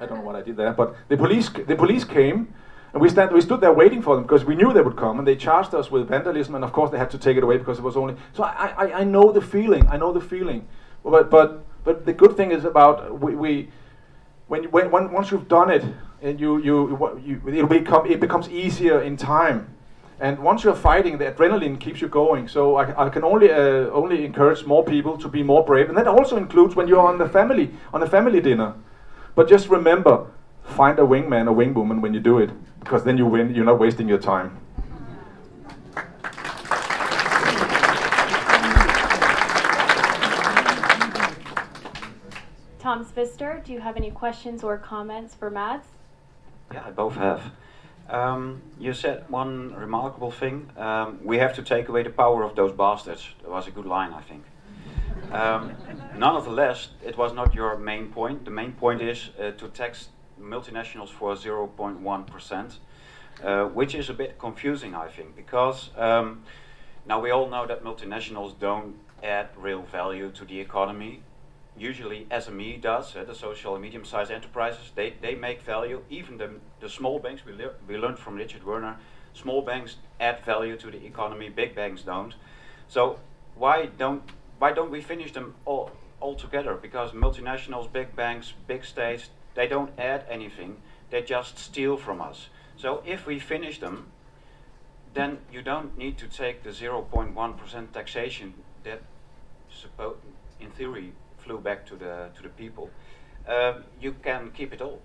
I don't know what I did there, but the police the police came, and we stand we stood there waiting for them because we knew they would come, and they charged us with vandalism, and of course they had to take it away because it was only. So I I, I know the feeling. I know the feeling, but but but the good thing is about we. we when, when, when once you've done it and you, you, you it become it becomes easier in time and once you're fighting, the adrenaline keeps you going. So I, I can only uh, only encourage more people to be more brave, and that also includes when you're on the family on a family dinner. But just remember, find a wingman or wingwoman when you do it, because then you win. You're not wasting your time. Tom Zwitser, do you have any questions or comments for Mads? Yeah, I both have. Um, you said one remarkable thing. Um, we have to take away the power of those bastards. That was a good line, I think. Um, nonetheless, it was not your main point. The main point is uh, to tax multinationals for 0.1%, uh, which is a bit confusing, I think, because um, now we all know that multinationals don't add real value to the economy usually SME does, uh, the social and medium-sized enterprises, they, they make value. Even the, the small banks, we, le we learned from Richard Werner, small banks add value to the economy, big banks don't. So why don't, why don't we finish them all, all together? Because multinationals, big banks, big states, they don't add anything, they just steal from us. So if we finish them, then you don't need to take the 0.1% taxation that, in theory, flew back to the to the people, um, you can keep it all.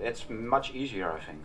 It's much easier, I think.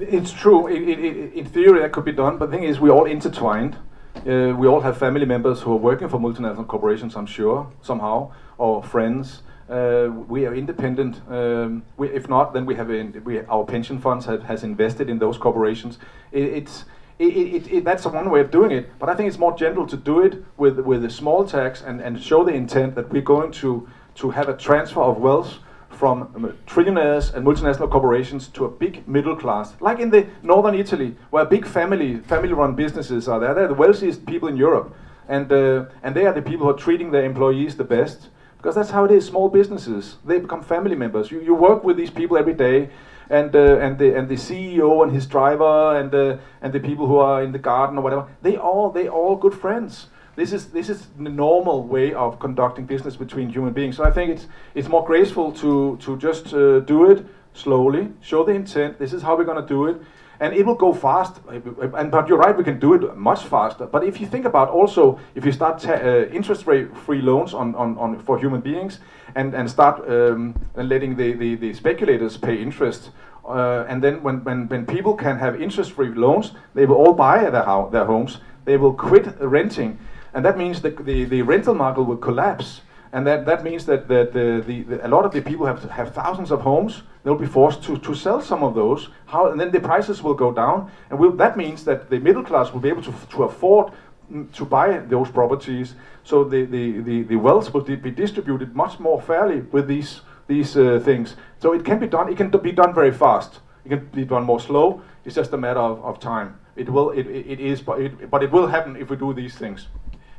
It's true. It, it, it, in theory, that could be done. But the thing is, we're all intertwined. Uh, we all have family members who are working for multinational corporations, I'm sure, somehow, or friends. Uh, we are independent. Um, we, if not, then we have in, we, our pension funds have, has invested in those corporations. it's it, it, it, that's one way of doing it. But I think it's more gentle to do it with with a small tax and, and show the intent that we're going to to have a transfer of wealth from um, trillionaires and multinational corporations to a big middle class, like in the northern Italy, where big family family-run businesses are there. They're the wealthiest people in Europe, and uh, and they are the people who are treating their employees the best because that's how it is. Small businesses they become family members. You you work with these people every day and uh, and the and the CEO and his driver and the and the people who are in the garden or whatever they all they all good friends this is this is the normal way of conducting business between human beings so i think it's it's more graceful to to just uh, do it slowly show the intent this is how we're going to do it and it will go fast. And but you're right, we can do it much faster. But if you think about also, if you start uh, interest rate free loans on, on, on for human beings, and and start um, letting the, the, the speculators pay interest. Uh, and then when, when, when people can have interest-free loans, they will all buy their, ho their homes. They will quit renting, and that means the, the, the rental market will collapse and that, that means that, that the, the, the, a lot of the people have have thousands of homes. They'll be forced to, to sell some of those. How, and then the prices will go down. And will, that means that the middle class will be able to, to afford mm, to buy those properties. So the, the, the, the wealth will be distributed much more fairly with these, these uh, things. So it can be done. It can be done very fast. It can be done more slow. It's just a matter of, of time. It will. It, it, is, but it, but it will happen if we do these things.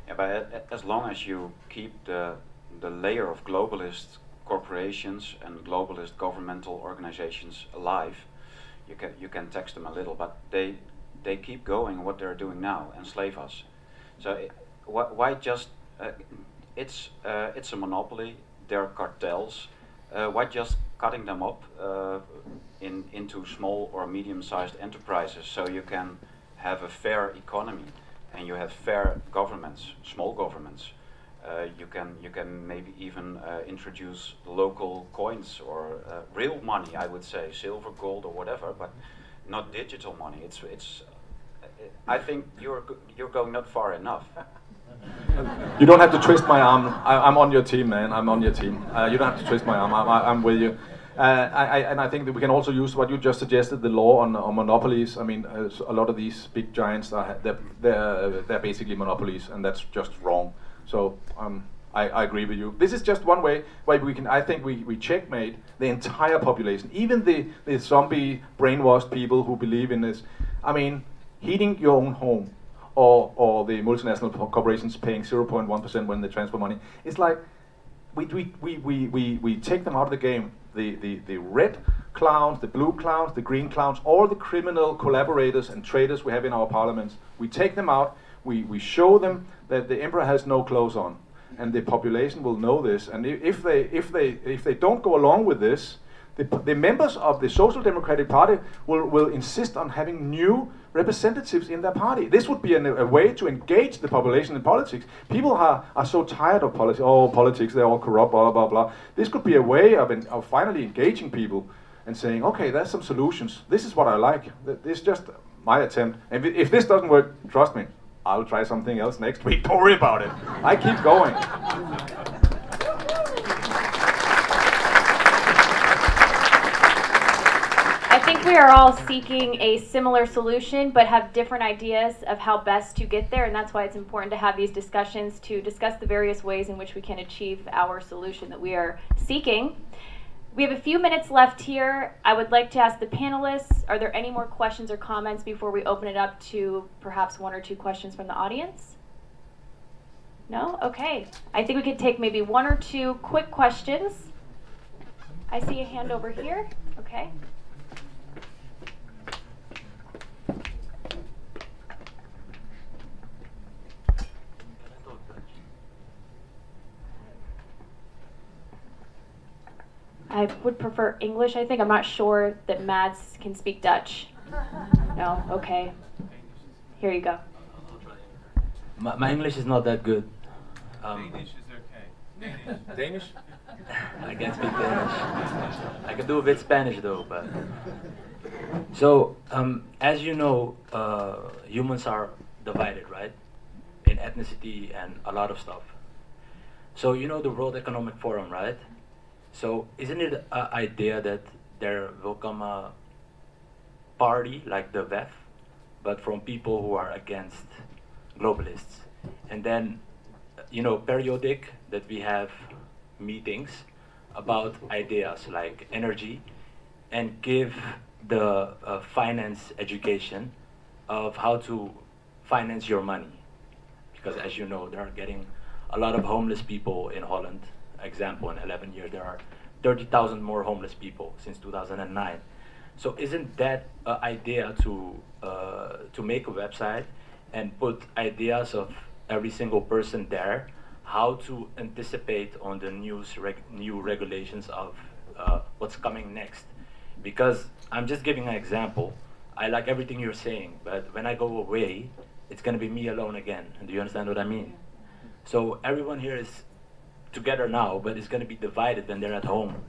Yeah, but as long as you keep the the layer of globalist corporations and globalist governmental organizations alive, you can you can tax them a little, but they they keep going what they're doing now, enslave us. So it, wh why just uh, it's uh, it's a monopoly. They're cartels. Uh, why just cutting them up in into small or medium-sized enterprises so you can have a fair economy and you have fair governments, small governments. Uh, you can you can maybe even uh, introduce local coins or uh, real money. I would say silver, gold, or whatever, but not digital money. It's it's. I think you're you're going not far enough. you don't have to twist my arm. I, am on your team, man. I'm on your team. Uh, you don't have to twist my arm. I, am with you. Uh, I, I, and I think that we can also use what you just suggested, the law on, on monopolies. I mean, uh, a lot of these big giants are they're, they're, they're basically monopolies, and that's just wrong. So um, I, I, agree with you. This is just one way why we can. I think we, we checkmate the entire population, even the, the zombie brainwashed people who believe in this. I mean, heating your own home, or, or the multinational corporations paying 0.1% when they transfer money. It's like we, we, we, we, we, we take them out of the game. The, the, the red clowns, the blue clowns, the green clowns, all the criminal collaborators and traitors we have in our parliaments, we take them out, we, we show them that the emperor has no clothes on. And the population will know this. And if they, if they, if they don't go along with this, the, the members of the Social Democratic Party will, will insist on having new representatives in their party. This would be an, a way to engage the population in politics. People are, are so tired of politics. Oh, politics, they're all corrupt, blah, blah, blah. This could be a way of, of finally engaging people and saying, okay, there's some solutions. This is what I like. This is just my attempt. And if this doesn't work, trust me, I'll try something else next week. Don't worry about it. I keep going. I think we are all seeking a similar solution, but have different ideas of how best to get there, and that's why it's important to have these discussions to discuss the various ways in which we can achieve our solution that we are seeking. We have a few minutes left here. I would like to ask the panelists, are there any more questions or comments before we open it up to perhaps one or two questions from the audience? No? Okay. I think we could take maybe one or two quick questions. I see a hand over here. Okay. I would prefer English, I think. I'm not sure that Mads can speak Dutch. No? Okay. Here you go. My, my English is not that good. Um, Danish is okay. Danish? Danish? I can speak Danish. I can do a bit Spanish though, but. So, um, as you know, uh, humans are divided, right? In ethnicity and a lot of stuff. So, you know the World Economic Forum, right? So isn't it an idea that there will come a party like the WEF, but from people who are against globalists? And then, you know, periodic that we have meetings about ideas like energy and give the uh, finance education of how to finance your money. Because as you know, there are getting a lot of homeless people in Holland example, in 11 years, there are 30,000 more homeless people since 2009. So isn't that an idea to, uh, to make a website and put ideas of every single person there, how to anticipate on the news reg new regulations of uh, what's coming next? Because I'm just giving an example. I like everything you're saying, but when I go away, it's going to be me alone again. Do you understand what I mean? So everyone here is together now, but it's going to be divided when they're at home.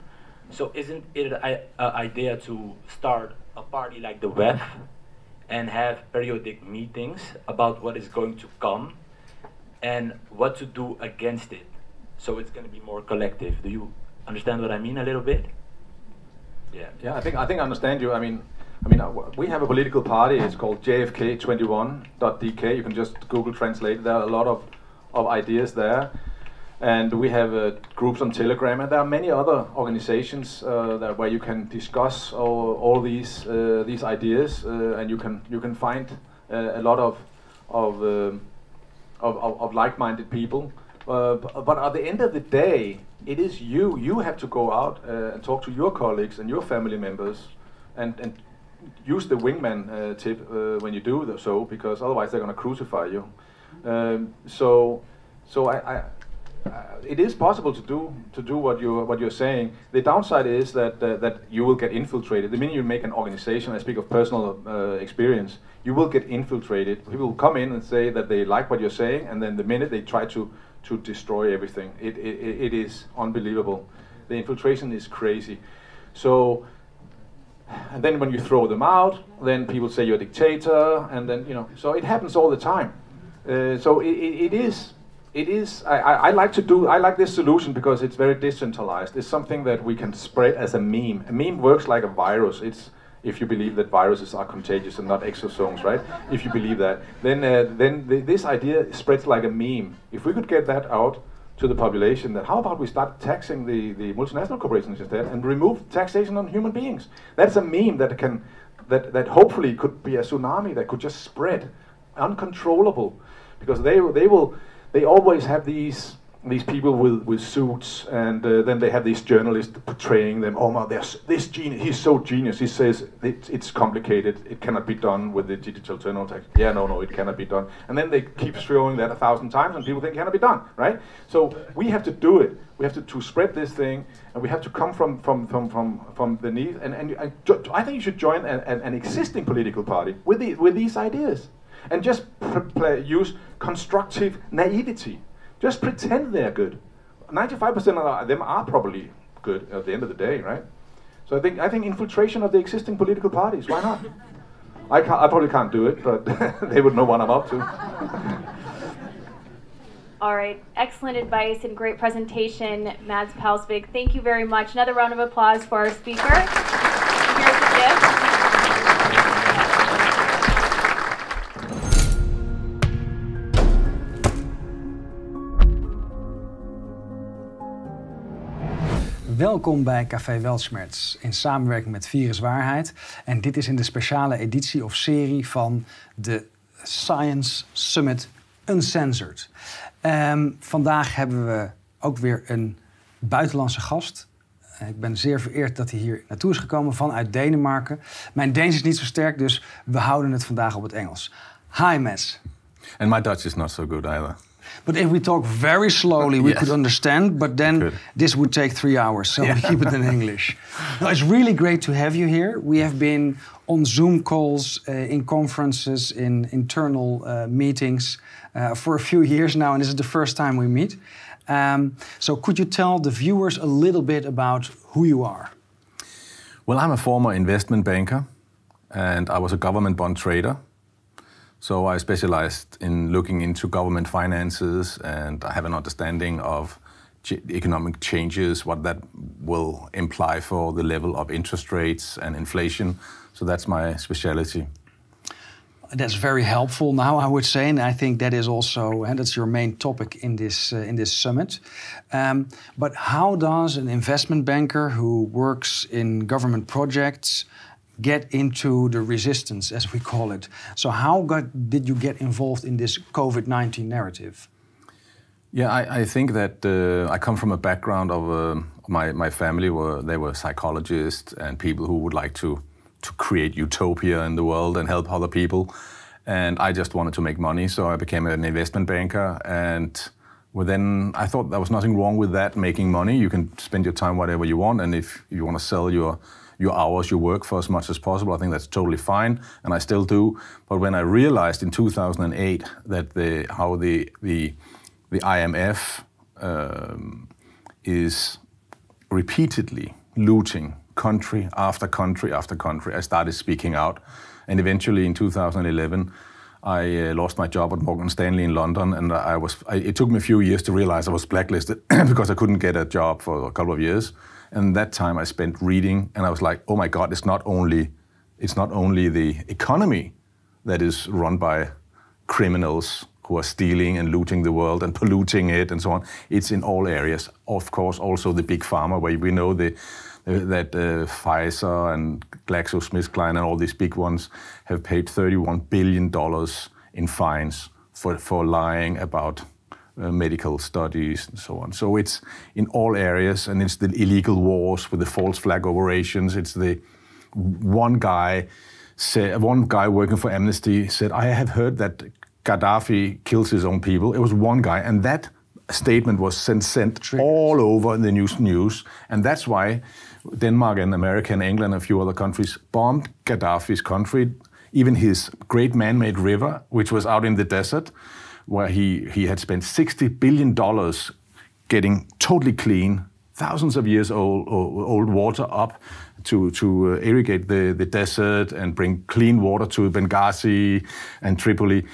So isn't it an idea to start a party like the WEF and have periodic meetings about what is going to come and what to do against it? So it's going to be more collective. Do you understand what I mean a little bit? Yeah. Yeah, I think I think I understand you. I mean, I mean, uh, we have a political party. It's called JFK21.dk. You can just Google translate. There are a lot of of ideas there and we have uh, groups on Telegram, and there are many other organizations uh, where you can discuss all, all these uh, these ideas, uh, and you can you can find uh, a lot of of, um, of, of, of like-minded people. Uh, but at the end of the day, it is you. You have to go out and talk to your colleagues and your family members, and and use the wingman tip when you do so, because otherwise they're going to crucify you. Um, so so I, I it is possible to do to do what you what you're saying. The downside is that uh, that you will get infiltrated. The minute you make an organization, I speak of personal uh, experience, you will get infiltrated. People will come in and say that they like what you're saying, and then the minute they try to to destroy everything, it it, it is unbelievable. The infiltration is crazy. So. And then when you throw them out, then people say you're a dictator, and then you know. So it happens all the time. Uh, so it, it, it is it is I, I, like to do I like this solution because it's very decentralized. It's something that we can spread as a meme. A meme works like a virus. It's if you believe that viruses are contagious and not exosomes, right? If you believe that, then uh, then th this idea spreads like a meme. If we could get that out to the population, that how about we start taxing the, the multinational corporations instead and remove taxation on human beings? That's a meme that can that that hopefully could be a tsunami that could just spread uncontrollable because they they will they always have these these people with, with suits, and uh, then they have these journalists portraying them. Oh my, this genius. He's so genius. He says it, it's complicated. It cannot be done with the digital TurnoTax. Yeah, no, no, it cannot be done. And then they keep throwing that a thousand times, and people think it cannot be done, right? So we have to do it. We have to, to spread this thing, and we have to come from from from from, from beneath. And and I, I think you should join an, an, an existing political party with the, with these ideas, and just use constructive naivety just pretend they're good. 95% of them are probably good at the end of the day, right? So I think I think infiltration of the existing political parties. Why not? I, I probably can't do it, but they would know what I'm up to. All right, excellent advice and great presentation, Mads Palsvig. Thank you very much. Another round of applause for our speaker. Welkom bij Café Weltschmerz in samenwerking met Virus Waarheid. En dit is in de speciale editie of serie van de Science Summit Uncensored. Um, vandaag hebben we ook weer een buitenlandse gast. Ik ben zeer vereerd dat hij hier naartoe is gekomen vanuit Denemarken. Mijn Deens is niet zo sterk, dus we houden het vandaag op het Engels. Hi, Mes. And my Dutch is not so good either. But if we talk very slowly, we yes. could understand. But then this would take three hours, so yeah. we keep it in English. No, it's really great to have you here. We have been on Zoom calls, uh, in conferences, in internal uh, meetings uh, for a few years now, and this is the first time we meet. Um, so, could you tell the viewers a little bit about who you are? Well, I'm a former investment banker, and I was a government bond trader so I specialized in looking into government finances, and I have an understanding of economic changes, what that will imply for the level of interest rates and inflation. So that's my specialty. That's very helpful now, I would say, and I think that is also and that's your main topic in this uh, in this summit. Um, but how does an investment banker who works in government projects get into the resistance, as we call it. So, how got, did you get involved in this COVID 19 narrative? Yeah, I, I think that uh, I come from a background of uh, my, my family were they were psychologists and people who would like to to create utopia in the world and help other people. And I just wanted to make money, so I became an investment banker. And then I thought there was nothing wrong with that, making money. You can spend your time whatever you want, and if you want to sell your your hours you work for as much as possible. I think that's totally fine, and I still do. But when I realized in 2008 that the how the the the IMF um, is repeatedly looting country after country after country, I started speaking out, and eventually in 2011. I uh, lost my job at Morgan Stanley in London, and I was. I, it took me a few years to realize I was blacklisted because I couldn't get a job for a couple of years. And that time I spent reading, and I was like, oh my God, it's not only, it's not only the economy that is run by criminals who are stealing and looting the world and polluting it and so on. It's in all areas. Of course, also the big pharma, where we know the, that uh, Pfizer and GlaxoSmithKline and all these big ones have paid $31 billion in fines for, for lying about uh, medical studies and so on. So it's in all areas, and it's the illegal wars with the false flag operations. It's the one guy said, one guy working for Amnesty said, "I have heard that Gaddafi kills his own people." It was one guy, and that statement was sent, sent all over in the news news, and that's why Denmark and America and England and a few other countries bombed Gaddafi's country, even his great man-made river, which was out in the desert where he, he had spent $60 billion getting totally clean, thousands of years old, old water up to, to uh, irrigate the, the desert and bring clean water to Benghazi and Tripoli.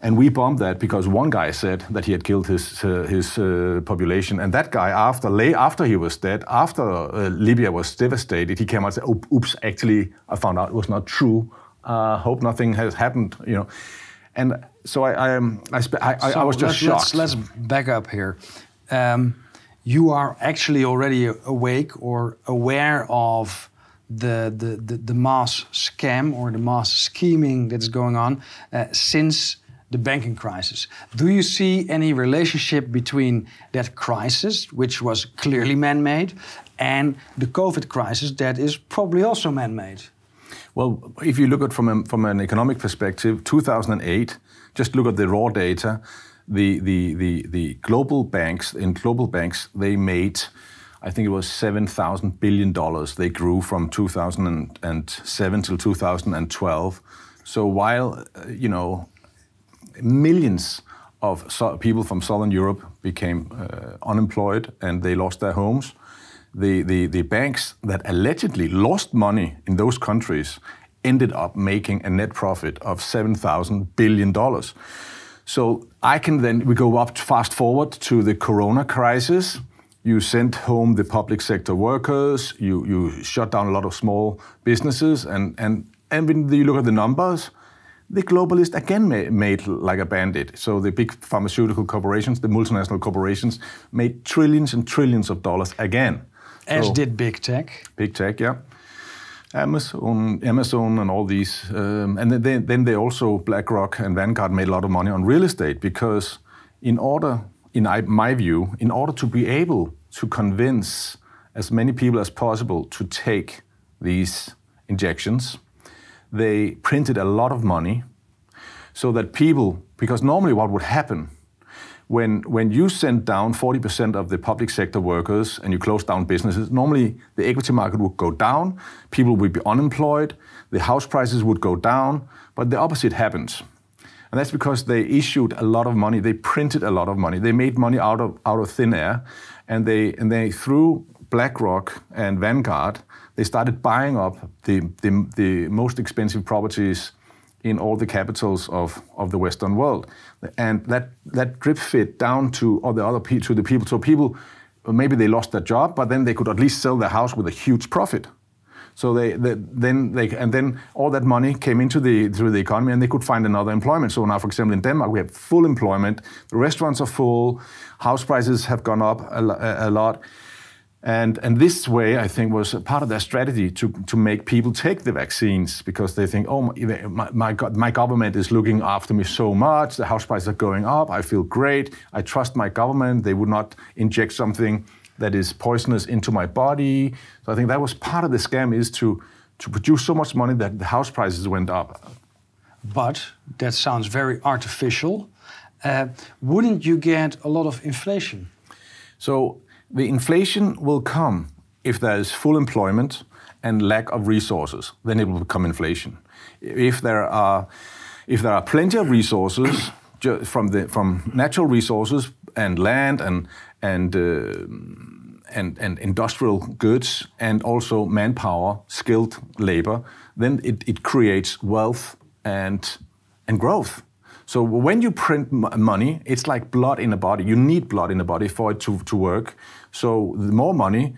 And we bombed that because one guy said that he had killed his uh, his uh, population, and that guy after lay after he was dead, after uh, Libya was devastated, he came out and said, "Oops, actually, I found out it was not true. Uh, hope nothing has happened." You know, and so I, I, um, I, I, so I was just let's, shocked. Let's, let's back up here. Um, you are actually already awake or aware of the, the, the, the, mass scam or the mass scheming that is going on uh, since the banking crisis. Do you see any relationship between that crisis, which was clearly man made, and the COVID crisis that is probably also man made? Well, if you look at from a, from an economic perspective, 2008, just look at the raw data. The, the, the, the global banks, in global banks, they made, I think it was $7,000 billion. They grew from 2007 till 2012. So while, you know, millions of people from Southern Europe became uh, unemployed and they lost their homes, the, the, the banks that allegedly lost money in those countries ended up making a net profit of $7,000 billion. So I can then, we go up fast forward to the corona crisis. You sent home the public sector workers, you, you shut down a lot of small businesses, and, and, and when you look at the numbers, the globalists again made like a bandit. So the big pharmaceutical corporations, the multinational corporations, made trillions and trillions of dollars again. As so, did big tech. Big tech, yeah. Amazon, Amazon, and all these, um, and then, then they also BlackRock and Vanguard made a lot of money on real estate because, in order, in my view, in order to be able to convince as many people as possible to take these injections, they printed a lot of money so that people, because normally what would happen when, when you send down 40% of the public sector workers and you close down businesses, normally the equity market would go down, people would be unemployed, the house prices would go down, but the opposite happens. And that's because they issued a lot of money, they printed a lot of money, they made money out of, out of thin air, and they, and they, through BlackRock and Vanguard, they started buying up the, the, the most expensive properties in all the capitals of, of the Western world. And that, that drip fit down to all the other to the people. So people, maybe they lost their job, but then they could at least sell their house with a huge profit. So they, they, then they and then all that money came into the through the economy, and they could find another employment. So now, for example, in Denmark, we have full employment. The restaurants are full. House prices have gone up a, a lot. And, and this way, I think, was part of their strategy to, to make people take the vaccines because they think, oh, my, my, my government is looking after me so much, the house prices are going up, I feel great, I trust my government, they would not inject something that is poisonous into my body. So I think that was part of the scam is to, to produce so much money that the house prices went up. But that sounds very artificial. Uh, wouldn't you get a lot of inflation? So the inflation will come if there is full employment and lack of resources. Then it will become inflation. If there are, if there are plenty of resources from the from natural resources and land and and uh, and, and industrial goods and also manpower, skilled labor, then it, it creates wealth and and growth. So when you print money, it's like blood in a body. You need blood in the body for it to, to work. So the more money,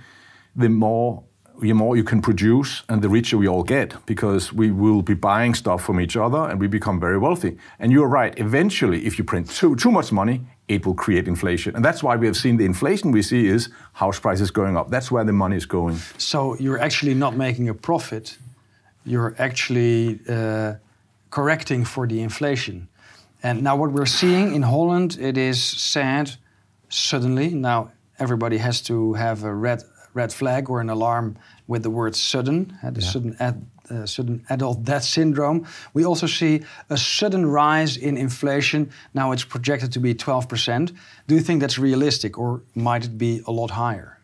the more the more you can produce and the richer we all get because we will be buying stuff from each other and we become very wealthy. And you're right, eventually, if you print too, too much money, it will create inflation. And that's why we have seen the inflation we see is house prices going up. That's where the money is going. So you're actually not making a profit, you're actually uh, correcting for the inflation. And now what we're seeing in Holland, it is sad suddenly. Now everybody has to have a red red flag or an alarm with the word sudden, uh, the yeah. sudden ad, uh, sudden adult death syndrome. We also see a sudden rise in inflation. Now it's projected to be 12%. Do you think that's realistic, or might it be a lot higher?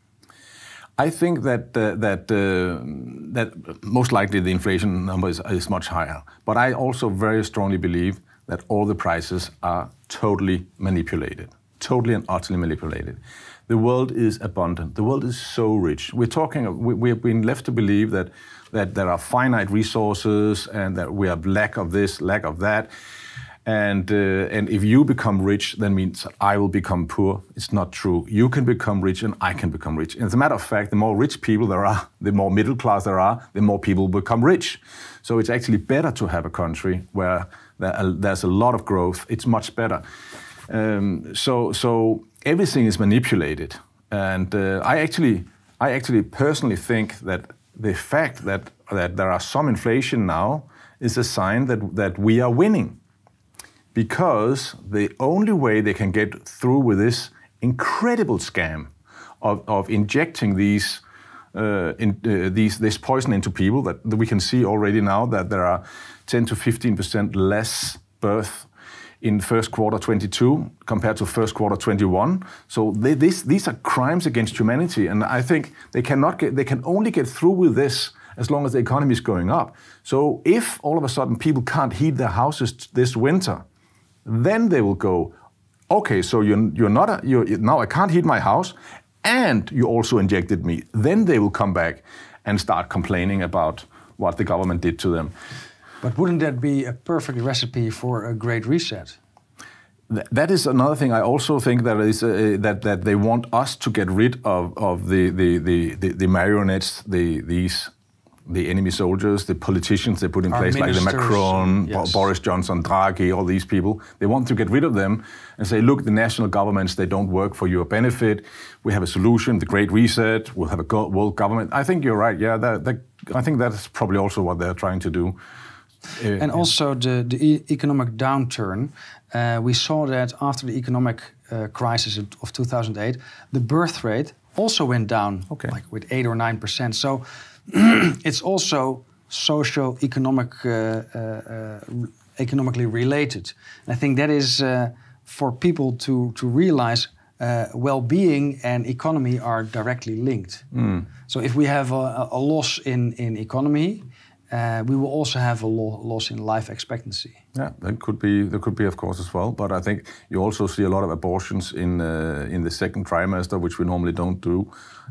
I think that uh, that uh, that most likely the inflation number is, is much higher. But I also very strongly believe that all the prices are totally manipulated, totally and utterly manipulated the world is abundant. The world is so rich. We're talking. We, we have been left to believe that that there are finite resources and that we have lack of this, lack of that. And uh, and if you become rich, then means I will become poor. It's not true. You can become rich, and I can become rich. And as a matter of fact, the more rich people there are, the more middle class there are, the more people become rich. So it's actually better to have a country where there's a lot of growth. It's much better. Um, so so everything is manipulated. And uh, I actually, I actually personally think that the fact that, that there are some inflation now is a sign that, that we are winning. because the only way they can get through with this incredible scam of, of injecting these, uh, in, uh, these this poison into people that, that we can see already now that there are 10 to 15 percent less birth in first quarter 22 compared to first quarter 21. So they, this, these are crimes against humanity, and I think they cannot get, they can only get through with this as long as the economy is going up. So if all of a sudden people can't heat their houses this winter, then they will go, okay, so you're, you're not, a, you're, now I can't heat my house, and you also injected me. Then they will come back and start complaining about what the government did to them. But wouldn't that be a perfect recipe for a great reset? that is another thing. I also think that is uh, that that they want us to get rid of of the the the, the, the marionettes, the these the enemy soldiers, the politicians they put in Our place, like the Macron, yes. Boris Johnson, Draghi, all these people. They want to get rid of them and say, look, the national governments they don't work for your benefit. We have a solution, the Great Reset. We'll have a world government. I think you're right. Yeah, that, that, I think that's probably also what they're trying to do. Uh, and also the, the e economic downturn. Uh, we saw that after the economic uh, crisis of 2008, the birth rate also went down, okay. like with eight or nine percent. So it's also socio-economic, uh, uh, economically related. And I think that is for people to to realize uh, well-being and economy are directly linked. Mm. So if we have a, a loss in, in economy, uh, we will also have a lo loss in life expectancy. Yeah, that could be there could be of course as well. But I think you also see a lot of abortions in uh, in the second trimester, which we normally don't do.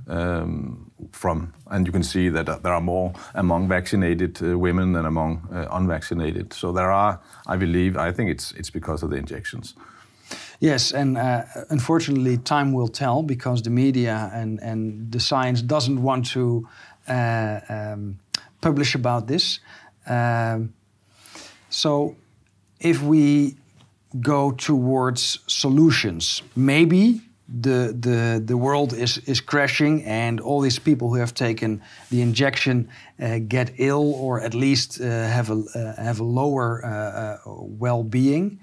Um, from and you can see that there are more among vaccinated uh, women than among uh, unvaccinated. So there are, I believe, I think it's it's because of the injections. Yes, and uh, unfortunately, time will tell because the media and, and the science doesn't want to uh, um, publish about this. Um, so, if we go towards solutions, maybe the the the world is is crashing, and all these people who have taken the injection uh, get ill, or at least uh, have a uh, have a lower uh, uh, well being.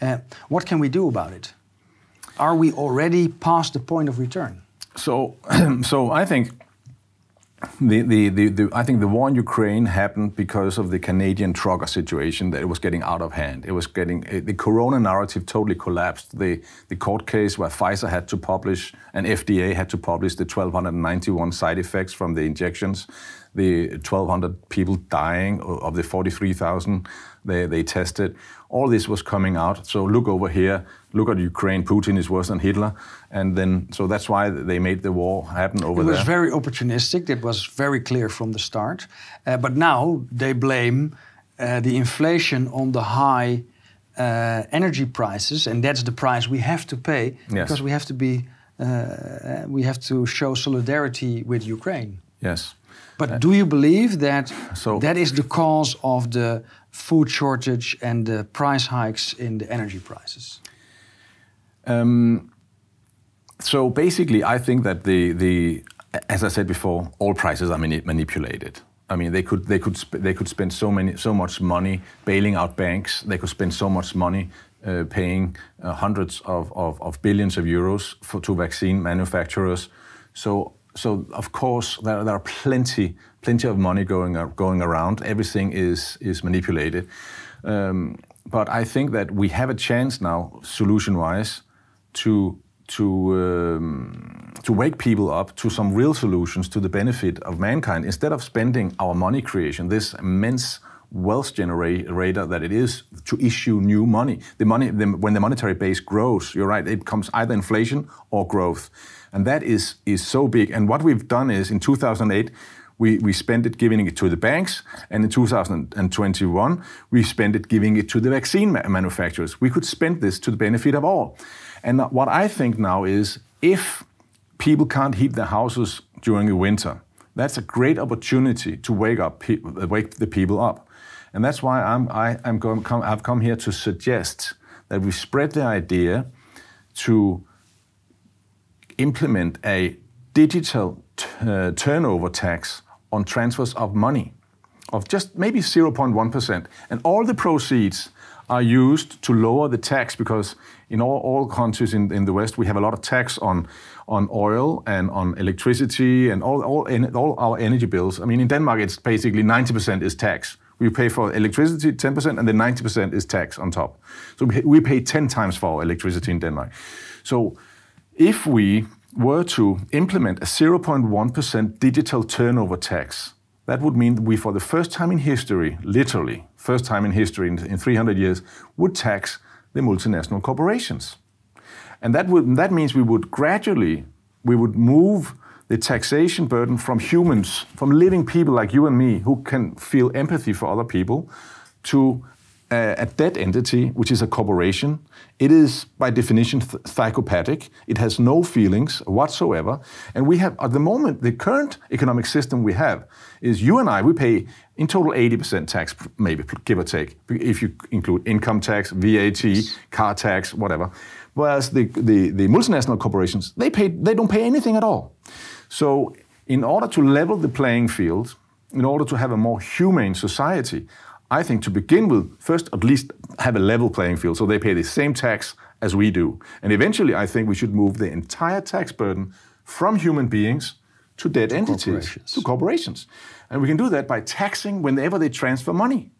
Uh, what can we do about it? Are we already past the point of return? So, so I think the, the, the, the, I think the war in Ukraine happened because of the Canadian trucker situation that it was getting out of hand. It was getting the Corona narrative totally collapsed. The the court case where Pfizer had to publish and FDA had to publish the 1,291 side effects from the injections, the 1,200 people dying of the 43,000 they, they tested. All this was coming out. So look over here, look at Ukraine. Putin is worse than Hitler, and then so that's why they made the war happen over there. It was there. very opportunistic. It was very clear from the start. Uh, but now they blame uh, the inflation on the high uh, energy prices, and that's the price we have to pay yes. because we have to be uh, we have to show solidarity with Ukraine. Yes. But do you believe that so, that is the cause of the food shortage and the price hikes in the energy prices? Um, so basically, I think that the the as I said before, all prices are mani manipulated. I mean, they could they could they could spend so many so much money bailing out banks. They could spend so much money uh, paying uh, hundreds of, of, of, billions of euros for, to vaccine manufacturers. So so of course there, there are plenty plenty of money going going around. Everything is is manipulated. Um, but I think that we have a chance now, solution-wise, to to um, to wake people up to some real solutions to the benefit of mankind instead of spending our money creation, this immense wealth generator that it is to issue new money. The money, the, when the monetary base grows, you're right, it becomes either inflation or growth. And that is, is so big. And what we've done is in 2008, we, we spent it giving it to the banks, and in 2021, we spent it giving it to the vaccine ma manufacturers. We could spend this to the benefit of all. And what I think now is if people can't heat their houses during the winter, that's a great opportunity to wake up, wake the people up. And that's why I'm, I, am going, come, I've come here to suggest that we spread the idea to implement a digital uh, turnover tax on transfers of money of just maybe 0.1%. And all the proceeds are used to lower the tax because in all, all countries in, in the West, we have a lot of tax on, on oil and on electricity and all, all, all our energy bills. I mean, in Denmark, it's basically 90% is tax. We pay for electricity 10%, and then 90% is tax on top. So we pay 10 times for our electricity in Denmark. So if we were to implement a 0.1% digital turnover tax, that would mean we, for the first time in history, literally, first time in history in, in 300 years, would tax the multinational corporations. And that, would, that means we would gradually, we would move the taxation burden from humans, from living people like you and me, who can feel empathy for other people, to a, a dead entity, which is a corporation. It is, by definition, th- psychopathic. It has no feelings whatsoever. And we have, at the moment, the current economic system we have is you and I, we pay in total 80% tax, maybe, give or take, if you include income tax, VAT, car tax, whatever. Whereas the, the, the multinational corporations, they, pay, they don't pay anything at all. So, in order to level the playing field, in order to have a more humane society, I think to begin with, first at least have a level playing field so they pay the same tax as we do. And eventually, I think we should move the entire tax burden from human beings to dead to entities, corporations. to corporations. And we can do that by taxing whenever they transfer money.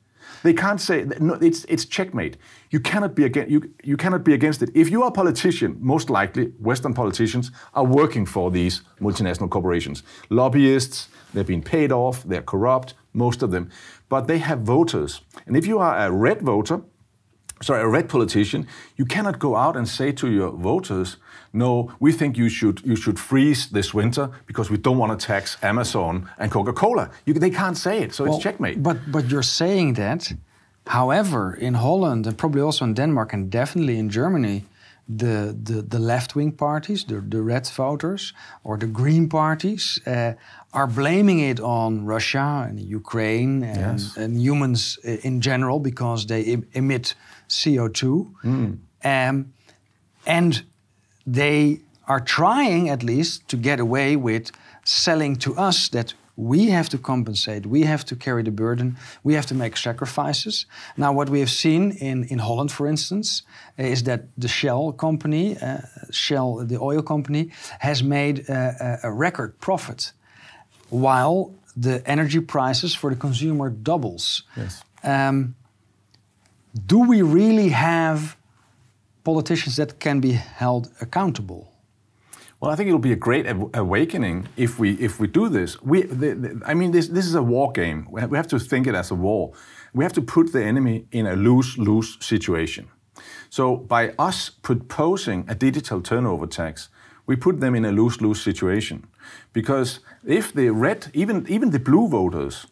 They can't say no, it's it's checkmate. You cannot be against you, you cannot be against it. If you are a politician, most likely Western politicians are working for these multinational corporations. Lobbyists, they've been paid off, they're corrupt, most of them. But they have voters. And if you are a red voter, sorry, a red politician, you cannot go out and say to your voters, no, we think you should you should freeze this winter because we don't want to tax Amazon and Coca-Cola. They can't say it, so well, it's checkmate. But but you're saying that. However, in Holland and probably also in Denmark and definitely in Germany, the the, the left-wing parties, the, the red voters or the green parties, uh, are blaming it on Russia and Ukraine and, yes. and humans in general because they emit CO2. Mm. Um, and they are trying at least to get away with selling to us that we have to compensate, we have to carry the burden, we have to make sacrifices. Now, what we have seen in, in Holland, for instance, is that the Shell company, uh, Shell, the oil company, has made a, a record profit while the energy prices for the consumer doubles. Yes. Um, do we really have politicians that can be held accountable? Well, I think it'll be a great awakening if we if we do this. We, the, the, I mean, this this is a war game. We have to think it as a war. We have to put the enemy in a lose lose situation. So by us proposing a digital turnover tax, we put them in a lose lose situation, because if the red, even even the blue voters,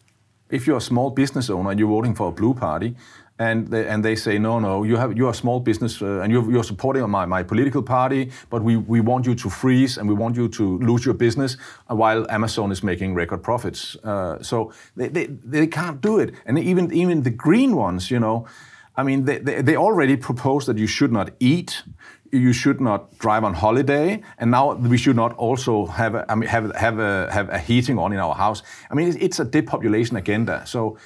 if you're a small business owner and you're voting for a blue party, and they, and they say no no you have you're a small business uh, and you're, you're supporting my, my political party but we, we want you to freeze and we want you to lose your business while Amazon is making record profits uh, so they, they, they can't do it and even even the green ones you know I mean they, they, they already proposed that you should not eat you should not drive on holiday, and now we should not also have a, I mean, have have a have a heating on in our house. I mean, it's, it's a depopulation agenda. So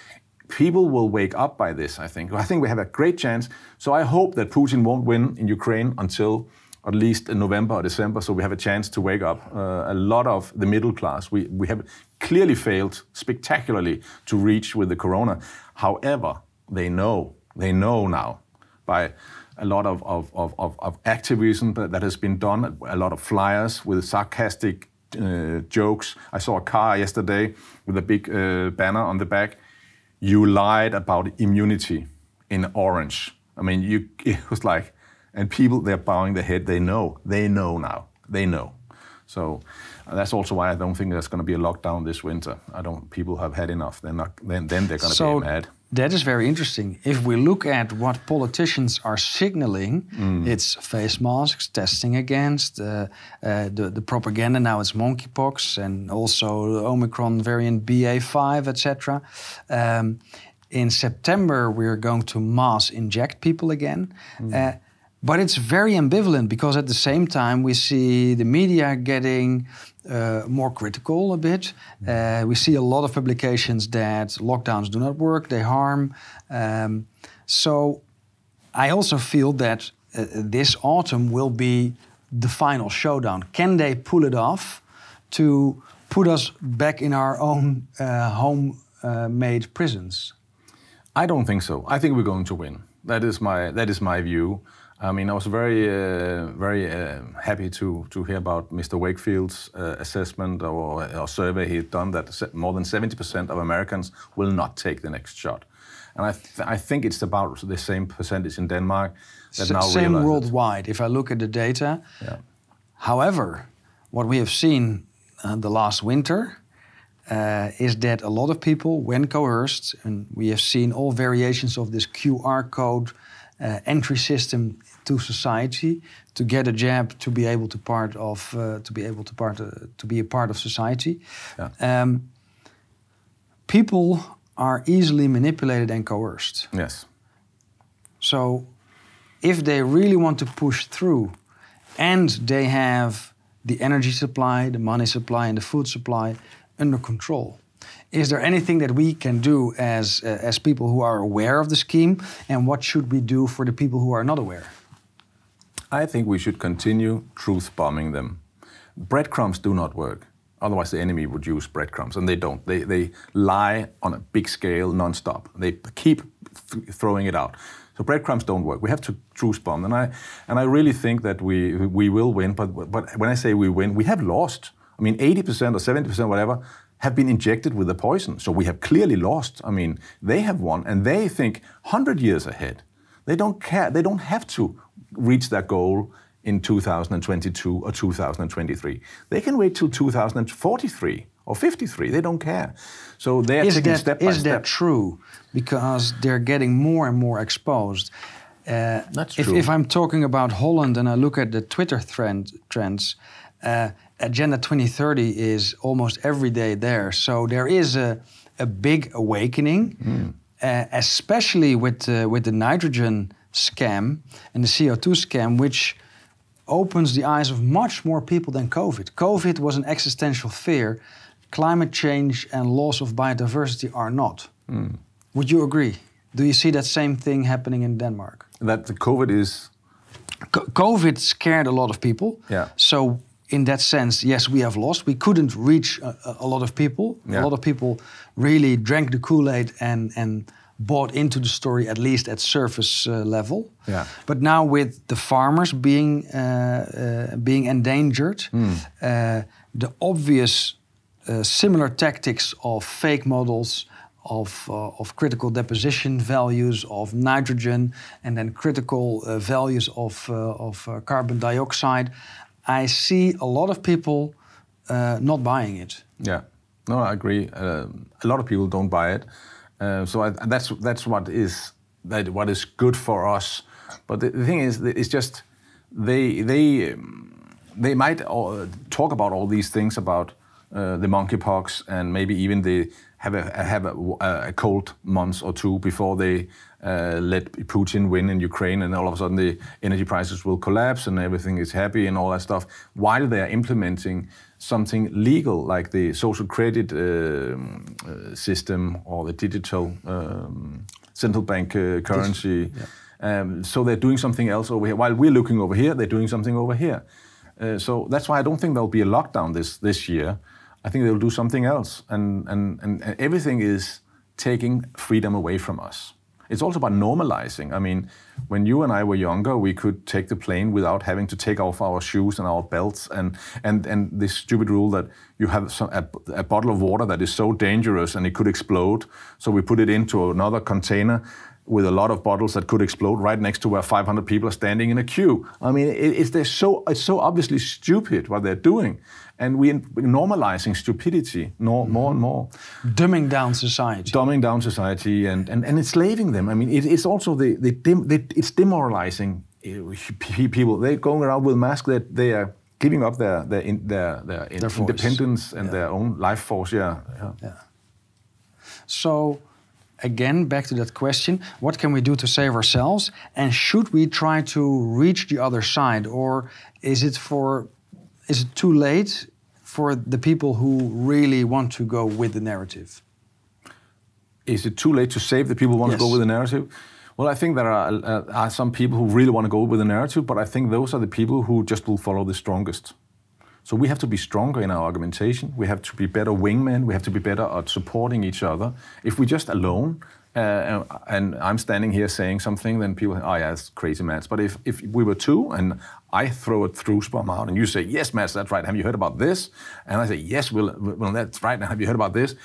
people will wake up by this, I think. I think we have a great chance. So I hope that Putin won't win in Ukraine until at least in November or December, so we have a chance to wake up. Uh, a lot of the middle class, we, we have clearly failed spectacularly to reach with the corona. However, they know, they know now by a lot of, of, of, of, activism that, that has been done, a lot of flyers with sarcastic uh, jokes. I saw a car yesterday with a big uh, banner on the back you lied about immunity in orange. I mean, you, it was like, and people, they're bowing their head. They know. They know now. They know. So that's also why I don't think there's going to be a lockdown this winter. I don't. People have had enough. They're not. Then, then they're going to so be mad. That is very interesting. If we look at what politicians are signaling, mm. it's face masks, testing against uh, uh, the, the propaganda. Now it's monkeypox and also the Omicron variant BA5, etc. Um, in September, we're going to mass inject people again. Mm. Uh, but it's very ambivalent because at the same time we see the media getting uh, more critical a bit. Uh, we see a lot of publications that lockdowns do not work, they harm. Um, so, I also feel that uh, this autumn will be the final showdown. Can they pull it off to put us back in our own uh, home-made uh, prisons? I don't think so. I think we're going to win. That is my that is my view. I mean, I was very uh, very uh, happy to to hear about Mr. Wakefield's uh, assessment or, or survey he'd done that more than 70% of Americans will not take the next shot. And I, th I think it's about the same percentage in Denmark that S now same worldwide. It. If I look at the data, yeah. However, what we have seen uh, the last winter uh, is that a lot of people, when coerced, and we have seen all variations of this QR code uh, entry system to society to get a job to be able to part of uh, to be able to part uh, to be a part of society. Yeah. Um, people are easily manipulated and coerced. Yes. So, if they really want to push through, and they have the energy supply, the money supply, and the food supply under control. Is there anything that we can do as, uh, as people who are aware of the scheme, and what should we do for the people who are not aware? I think we should continue truth bombing them. Breadcrumbs do not work. Otherwise, the enemy would use breadcrumbs, and they don't. They, they lie on a big scale nonstop. They keep th throwing it out. So breadcrumbs don't work. We have to truth bomb, and I and I really think that we we will win. But but when I say we win, we have lost. I mean, 80% or 70%, whatever, have been injected with the poison. So we have clearly lost. I mean, they have won, and they think 100 years ahead. They don't care. They don't have to reach that goal in 2022 or 2023. They can wait till 2043 or 53. They don't care. So they are is taking that, step by is step. Is that true? Because they're getting more and more exposed. Uh, That's if, true. If I'm talking about Holland and I look at the Twitter trend, trends, uh, Agenda 2030 is almost every day there. So there is a, a big awakening, mm. uh, especially with, uh, with the nitrogen scam and the CO2 scam, which opens the eyes of much more people than COVID. COVID was an existential fear. Climate change and loss of biodiversity are not. Mm. Would you agree? Do you see that same thing happening in Denmark? That the COVID is. COVID scared a lot of people. Yeah. So in that sense, yes, we have lost. We couldn't reach a, a lot of people. Yeah. A lot of people really drank the Kool Aid and and bought into the story at least at surface uh, level. Yeah. But now with the farmers being uh, uh, being endangered, mm. the obvious uh, similar tactics of fake models. Of, uh, of critical deposition values of nitrogen and then critical values of, of carbon dioxide I see a lot of people uh, not buying it. Yeah, no, I agree. A lot of people don't buy it, so I, that's that's what is that what is good for us. But the, the thing is, it's just they they they might all, talk about all these things about uh, the monkeypox and maybe even they have a have a, a cold month or two before they uh, let Putin win in Ukraine, and all of a sudden the energy prices will collapse and everything is happy and all that stuff, while they are implementing something legal like the social credit uh, system or the digital um, central bank uh, currency. Yeah. Um, so they're doing something else over here. While we're looking over here, they're doing something over here. Uh, so that's why I don't think there'll be a lockdown this this year. I think they'll do something else, and and and, and everything is taking freedom away from us it's also about normalizing. I mean, when you and I were younger, we could take the plane without having to take off our shoes and our belts, and and and this stupid rule that you have some, a, a, bottle of water that is so dangerous and it could explode, so we put it into another container with a lot of bottles that could explode right next to where 500 people are standing in a queue. I mean, it, it's, so, it's so obviously stupid what they're doing. And we're normalizing stupidity more, more and more. Dumbing down society. Dumbing down society and, and, and enslaving them. I mean, it, it's also the, the, the, it's demoralizing uh, people. They're going around with masks that they are giving up their, their, in, their, their, their independence and yeah. their own life force. Yeah. yeah. yeah. So, again, back to that question what can we do to save ourselves? And should we try to reach the other side? Or is it, for, is it too late for the people who really want to go with the narrative? Is it too late to save the people who want yes. to go with the narrative? Well, I think there are, uh, are some people who really want to go with the narrative, but I think those are the people who just will follow the strongest. So we have to be stronger in our argumentation. We have to be better wingmen. We have to be better at supporting each other. If we just alone, uh, and I'm standing here saying something, then people, oh yeah, it's crazy, Mads. But if, if we were two and I throw a truth bomb out and you say, yes, Mads, that's right. Have you heard about this? And I say, yes, well, well that's right. Now, have you heard about this?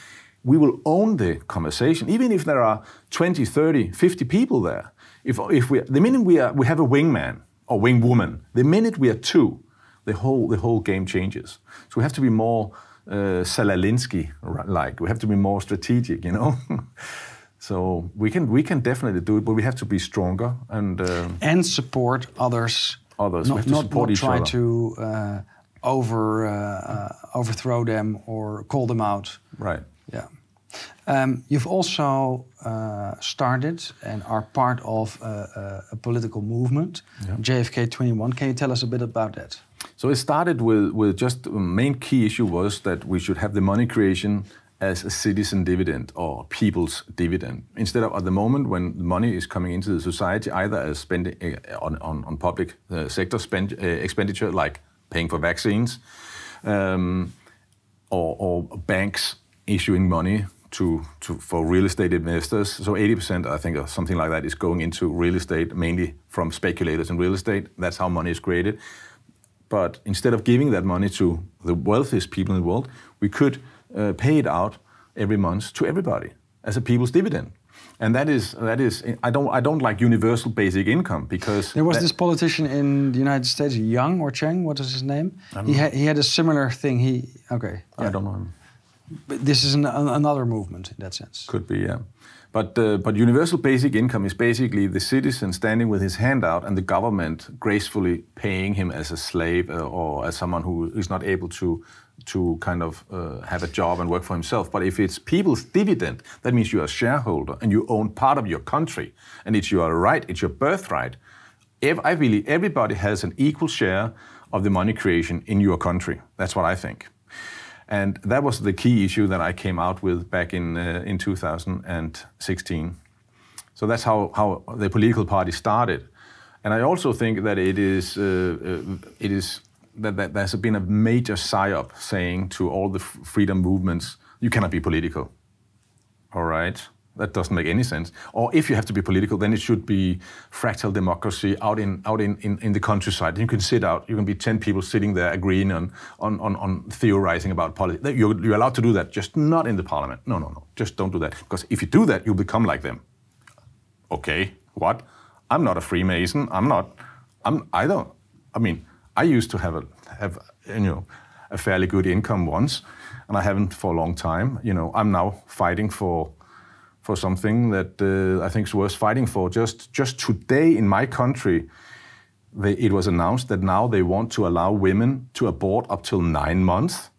We will own the conversation, even if there are 20, 30, 50 people there. If, if we, the minute we, are, we have a wingman or wingwoman, the minute we are two, the whole, the whole game changes. So we have to be more uh, Saul Alinsky like. We have to be more strategic, you know? so we can, we can definitely do it, but we have to be stronger and... Uh, and support others. Others. Not, not, not try other. to uh, over, uh, uh, overthrow them or call them out. Right. Yeah. Um, you've also uh, started and are part of a, a political movement, yeah. JFK 21. Can you tell us a bit about that? So it started with, with just the main key issue was that we should have the money creation as a citizen dividend or people's dividend instead of at the moment when money is coming into the society either as spending uh, on, on, on public uh, sector spend, uh, expenditure like paying for vaccines um, or, or banks issuing money to, to, for real estate investors. So 80%, I think, or something like that, is going into real estate, mainly from speculators in real estate. That's how money is created. But instead of giving that money to the wealthiest people in the world, we could uh, pay it out every month to everybody as a people's dividend. And that is that is I don't I don't like universal basic income because there was this politician in the United States, Young or Cheng, what is his name? He had he had a similar thing. He okay. Yeah. I don't know him. But this is an, another movement in that sense. Could be, yeah. But, uh, but universal basic income is basically the citizen standing with his hand out and the government gracefully paying him as a slave uh, or as someone who is not able to, to kind of uh, have a job and work for himself. But if it's people's dividend, that means you're a shareholder and you own part of your country and it's your right, it's your birthright. If I believe everybody has an equal share of the money creation in your country. That's what I think. And that was the key issue that I came out with back in, uh, in 2016. So that's how, how the political party started. And I also think that it is, uh, uh, it is that, that there's been a major psyop saying to all the freedom movements, you cannot be political. All right? That doesn't make any sense. Or if you have to be political, then it should be fractal democracy out in out in, in, in the countryside. You can sit out. You can be ten people sitting there agreeing on on, on, on theorizing about politics. You're, you're allowed to do that, just not in the parliament. No, no, no. Just don't do that. Because if you do that, you'll become like them. Okay, what? I'm not a Freemason. I'm not. I'm. I don't. I mean, I used to have a have you know a fairly good income once, and I haven't for a long time. You know, I'm now fighting for for something that uh, I think is worth fighting for. Just just today in my country, they, it was announced that now they want to allow women to abort up till nine months.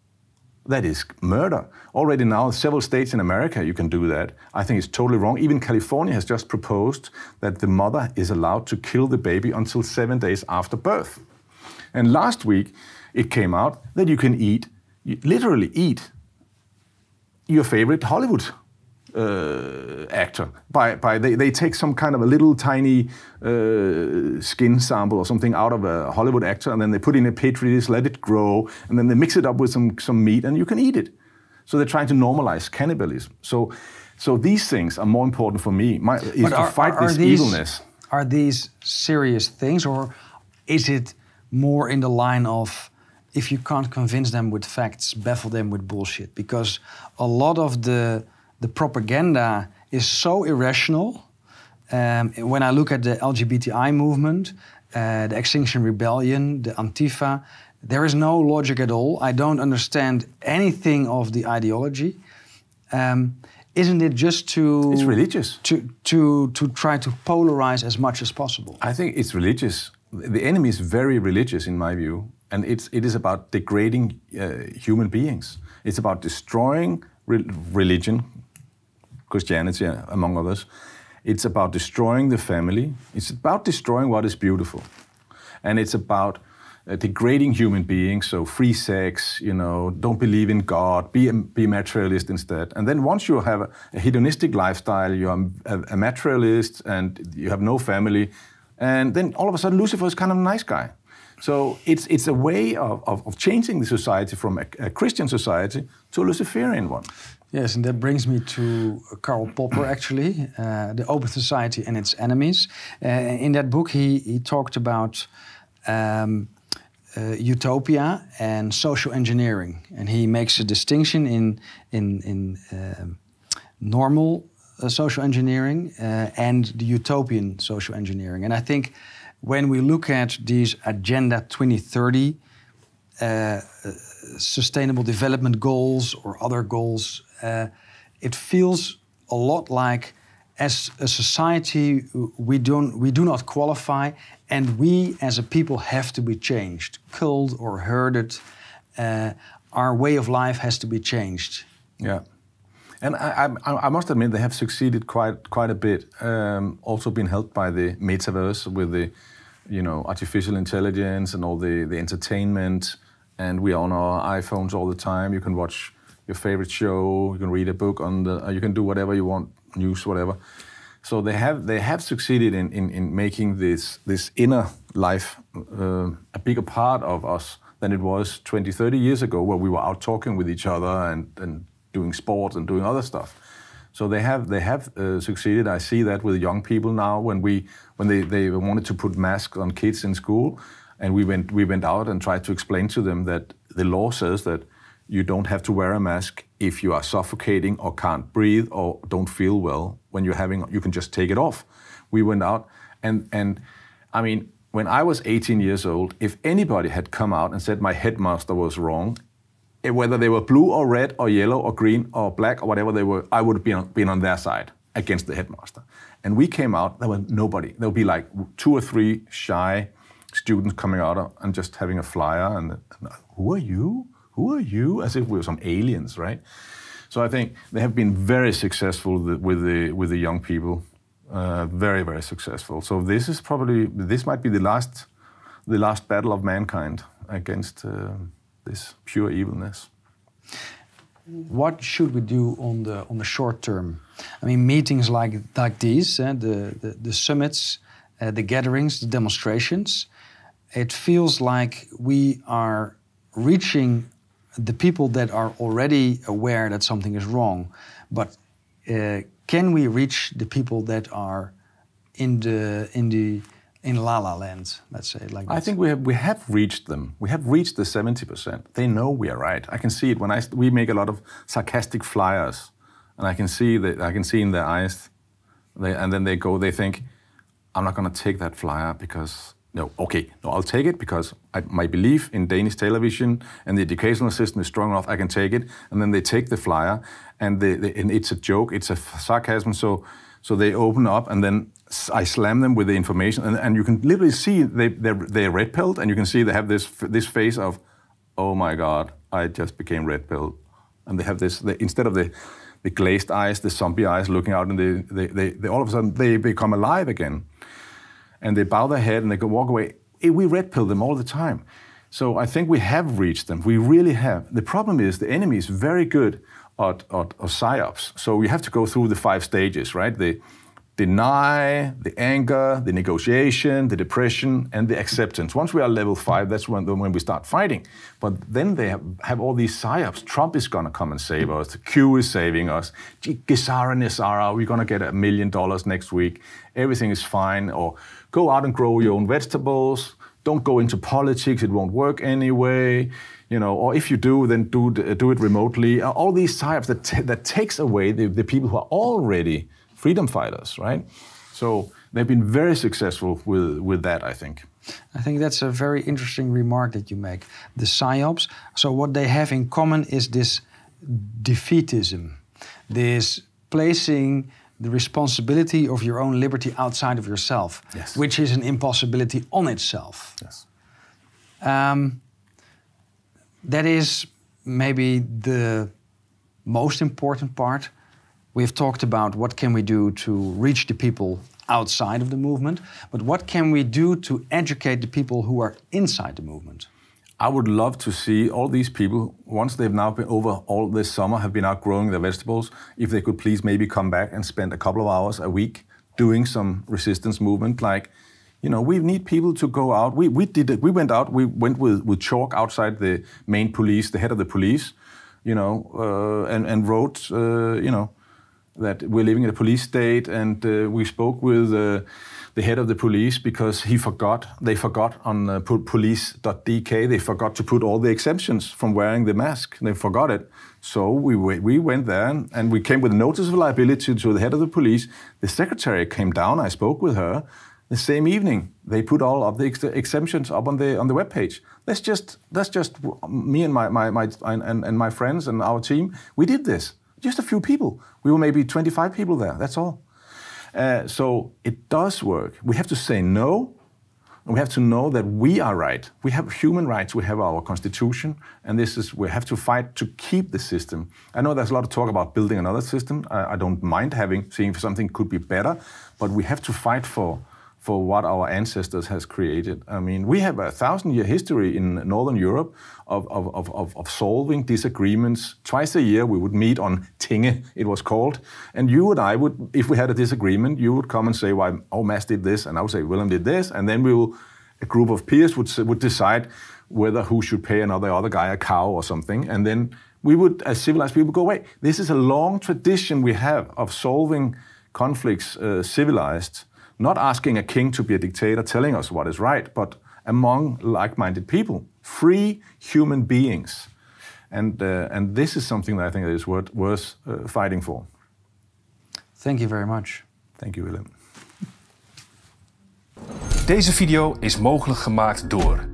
That is murder. Already now, several states in America, you can do that. I think it's totally wrong. Even California has just proposed that the mother is allowed to kill the baby until seven days after birth. And last week, it came out that you can eat, literally eat, your favorite Hollywood uh, actor. By, by they, they take some kind of a little tiny uh, skin sample or something out of a Hollywood actor, and then they put in a petri dish, let it grow, and then they mix it up with some, some meat, and you can eat it. So they're trying to normalize cannibalism. So, so these things are more important for me. My, is but to are, fight are, are this these, evilness. Are these serious things, or is it more in the line of if you can't convince them with facts, baffle them with bullshit? Because a lot of the the propaganda is so irrational. Um, when I look at the LGBTI movement, uh, the Extinction Rebellion, the Antifa, there is no logic at all. I don't understand anything of the ideology. Um, isn't it just to it's religious to to to try to polarize as much as possible? I think it's religious. The enemy is very religious, in my view, and it's it is about degrading uh, human beings. It's about destroying re religion, Christianity, among others. It's about destroying the family. It's about destroying what is beautiful. And it's about uh, degrading human beings. So free sex, you know, don't believe in God, be a, be materialist instead. And then once you have a, a hedonistic lifestyle, you're a, a, materialist and you have no family, and then all of a sudden Lucifer is kind of a nice guy. So it's it's a way of, of, of changing the society from a, a Christian society to a Luciferian one. Yes, and that brings me to Karl Popper, actually, uh, The Open Society and Its Enemies. Uh, in that book, he, he talked about um, uh, utopia and social engineering. And he makes a distinction in, in, in um, normal social engineering uh, and the utopian social engineering. And I think when we look at these Agenda 2030 uh, sustainable development goals or other goals, uh, it feels a lot like as a society we don't we do not qualify and we as a people have to be changed. Culled or herded uh, our way of life has to be changed. Yeah and I, I, I, must admit they have succeeded quite quite a bit um, also been helped by the metaverse with the you know artificial intelligence and all the the entertainment and we are on our iPhones all the time. You can watch your favorite show, you can read a book on the, uh, you can do whatever you want, news, whatever. So they have they have succeeded in in, in making this this inner life uh, a bigger part of us than it was 20, 30 years ago, where we were out talking with each other and and doing sports and doing other stuff. So they have they have uh, succeeded. I see that with young people now when we when they, they wanted to put masks on kids in school and we went we went out and tried to explain to them that the law says that you don't have to wear a mask if you are suffocating or can't breathe or don't feel well when you're having you can just take it off we went out and and i mean when i was 18 years old if anybody had come out and said my headmaster was wrong whether they were blue or red or yellow or green or black or whatever they were i would have been, been on their side against the headmaster and we came out there was nobody there would be like two or three shy students coming out and just having a flyer and, and, who are you? Who are you? As if we were some aliens, right? So I think they have been very successful with the with the young people, uh, very very successful. So this is probably this might be the last the last battle of mankind against uh, this pure evilness. What should we do on the on the short term? I mean, meetings like like these, uh, the, the, the summits, uh, the gatherings, the demonstrations it feels like we are reaching the people that are already aware that something is wrong. But uh, can we reach the people that are in the in the in La La Land, let's say like that? I think we have we have reached them. We have reached the seventy percent. They know we are right. I can see it when I we make a lot of sarcastic flyers, and I can see that I can see in their eyes, they, and then they go. They think, I'm not going to take that flyer because no, okay, no, I'll take it because I, my belief in Danish television and the educational system is strong enough. I can take it, and then they take the flyer, and, they, they, and it's a joke, it's a sarcasm. So, so they open up, and then I slam them with the information, and, and you can literally see they they're, they're red pilled, and you can see they have this this face of, oh my god, I just became red pilled, and they have this they, instead of the the glazed eyes, the zombie eyes looking out, and they, they, they, they all of a sudden they become alive again and they bow their head and they go walk away. Eh, we red pill them all the time. So I think we have reached them. We really have. The problem is the enemy is very good at, at, at psyops. So you have to go through the five stages, right? The deny, the anger, the negotiation, the depression, and the acceptance. Once we are level five, that's when, when we start fighting. But then they have, have all these psyops. Trump is going to come and save us. The Q is saving us. GESARA NESARA, we're going to get a million dollars next week. Everything is fine. Or go out and grow your own vegetables. Don't go into politics; it won't work anyway. You know, or if you do, then do do it remotely. All these types that that takes away the, the people who are already freedom fighters, right? So they've been very successful with with that, I think. I think that's a very interesting remark that you make. The psyops. So what they have in common is this defeatism, this placing the responsibility of your own liberty outside of yourself, yes. which is an impossibility on itself. Yes. Um, that is maybe the most important part. We've talked about what can we do to reach the people outside of the movement, but what can we do to educate the people who are inside the movement? I would love to see all these people, once they've now been over all this summer, have been out growing their vegetables, if they could please maybe come back and spend a couple of hours a week doing some resistance movement. Like, you know, we need people to go out. We, we did it. We went out, we went with, with chalk outside the main police, the head of the police, you know, uh, and, and wrote, uh, you know, that we're living in a police state. And uh, we spoke with uh, the head of the police because he forgot, they forgot on uh, police.dk, they forgot to put all the exemptions from wearing the mask. They forgot it. So we, we went there and we came with a notice of liability to the head of the police. The secretary came down, I spoke with her. The same evening, they put all of the ex exemptions up on the on the webpage. That's just that's just me and my, my, my and, and my friends and our team. We did this. Just a few people. We were maybe 25 people there. That's all. Uh, so it does work. We have to say no, and we have to know that we are right. We have human rights, we have our constitution, and this is we have to fight to keep the system. I know there's a lot of talk about building another system. I, I don't mind having seeing if something could be better, but we have to fight for for what our ancestors has created. I mean, we have a thousand-year history in Northern Europe of, of, of, of, solving disagreements. Twice a year we would meet on Tinge, it was called, and you and I would, if we had a disagreement, you would come and say, "Why, oh, Mads did this," and I would say, "Willem did this," and then we will, a group of peers would would decide whether who should pay another other guy a cow or something, and then we would, as civilized people, go, "Wait, this is a long tradition we have of solving conflicts uh, civilized." Not asking a king to be a dictator telling us what is right, but among like minded people, free human beings. And, uh, and this is something that I think is worth, worth uh, fighting for. Thank you very much. Thank you, Willem. Deze video is mogelijk gemaakt door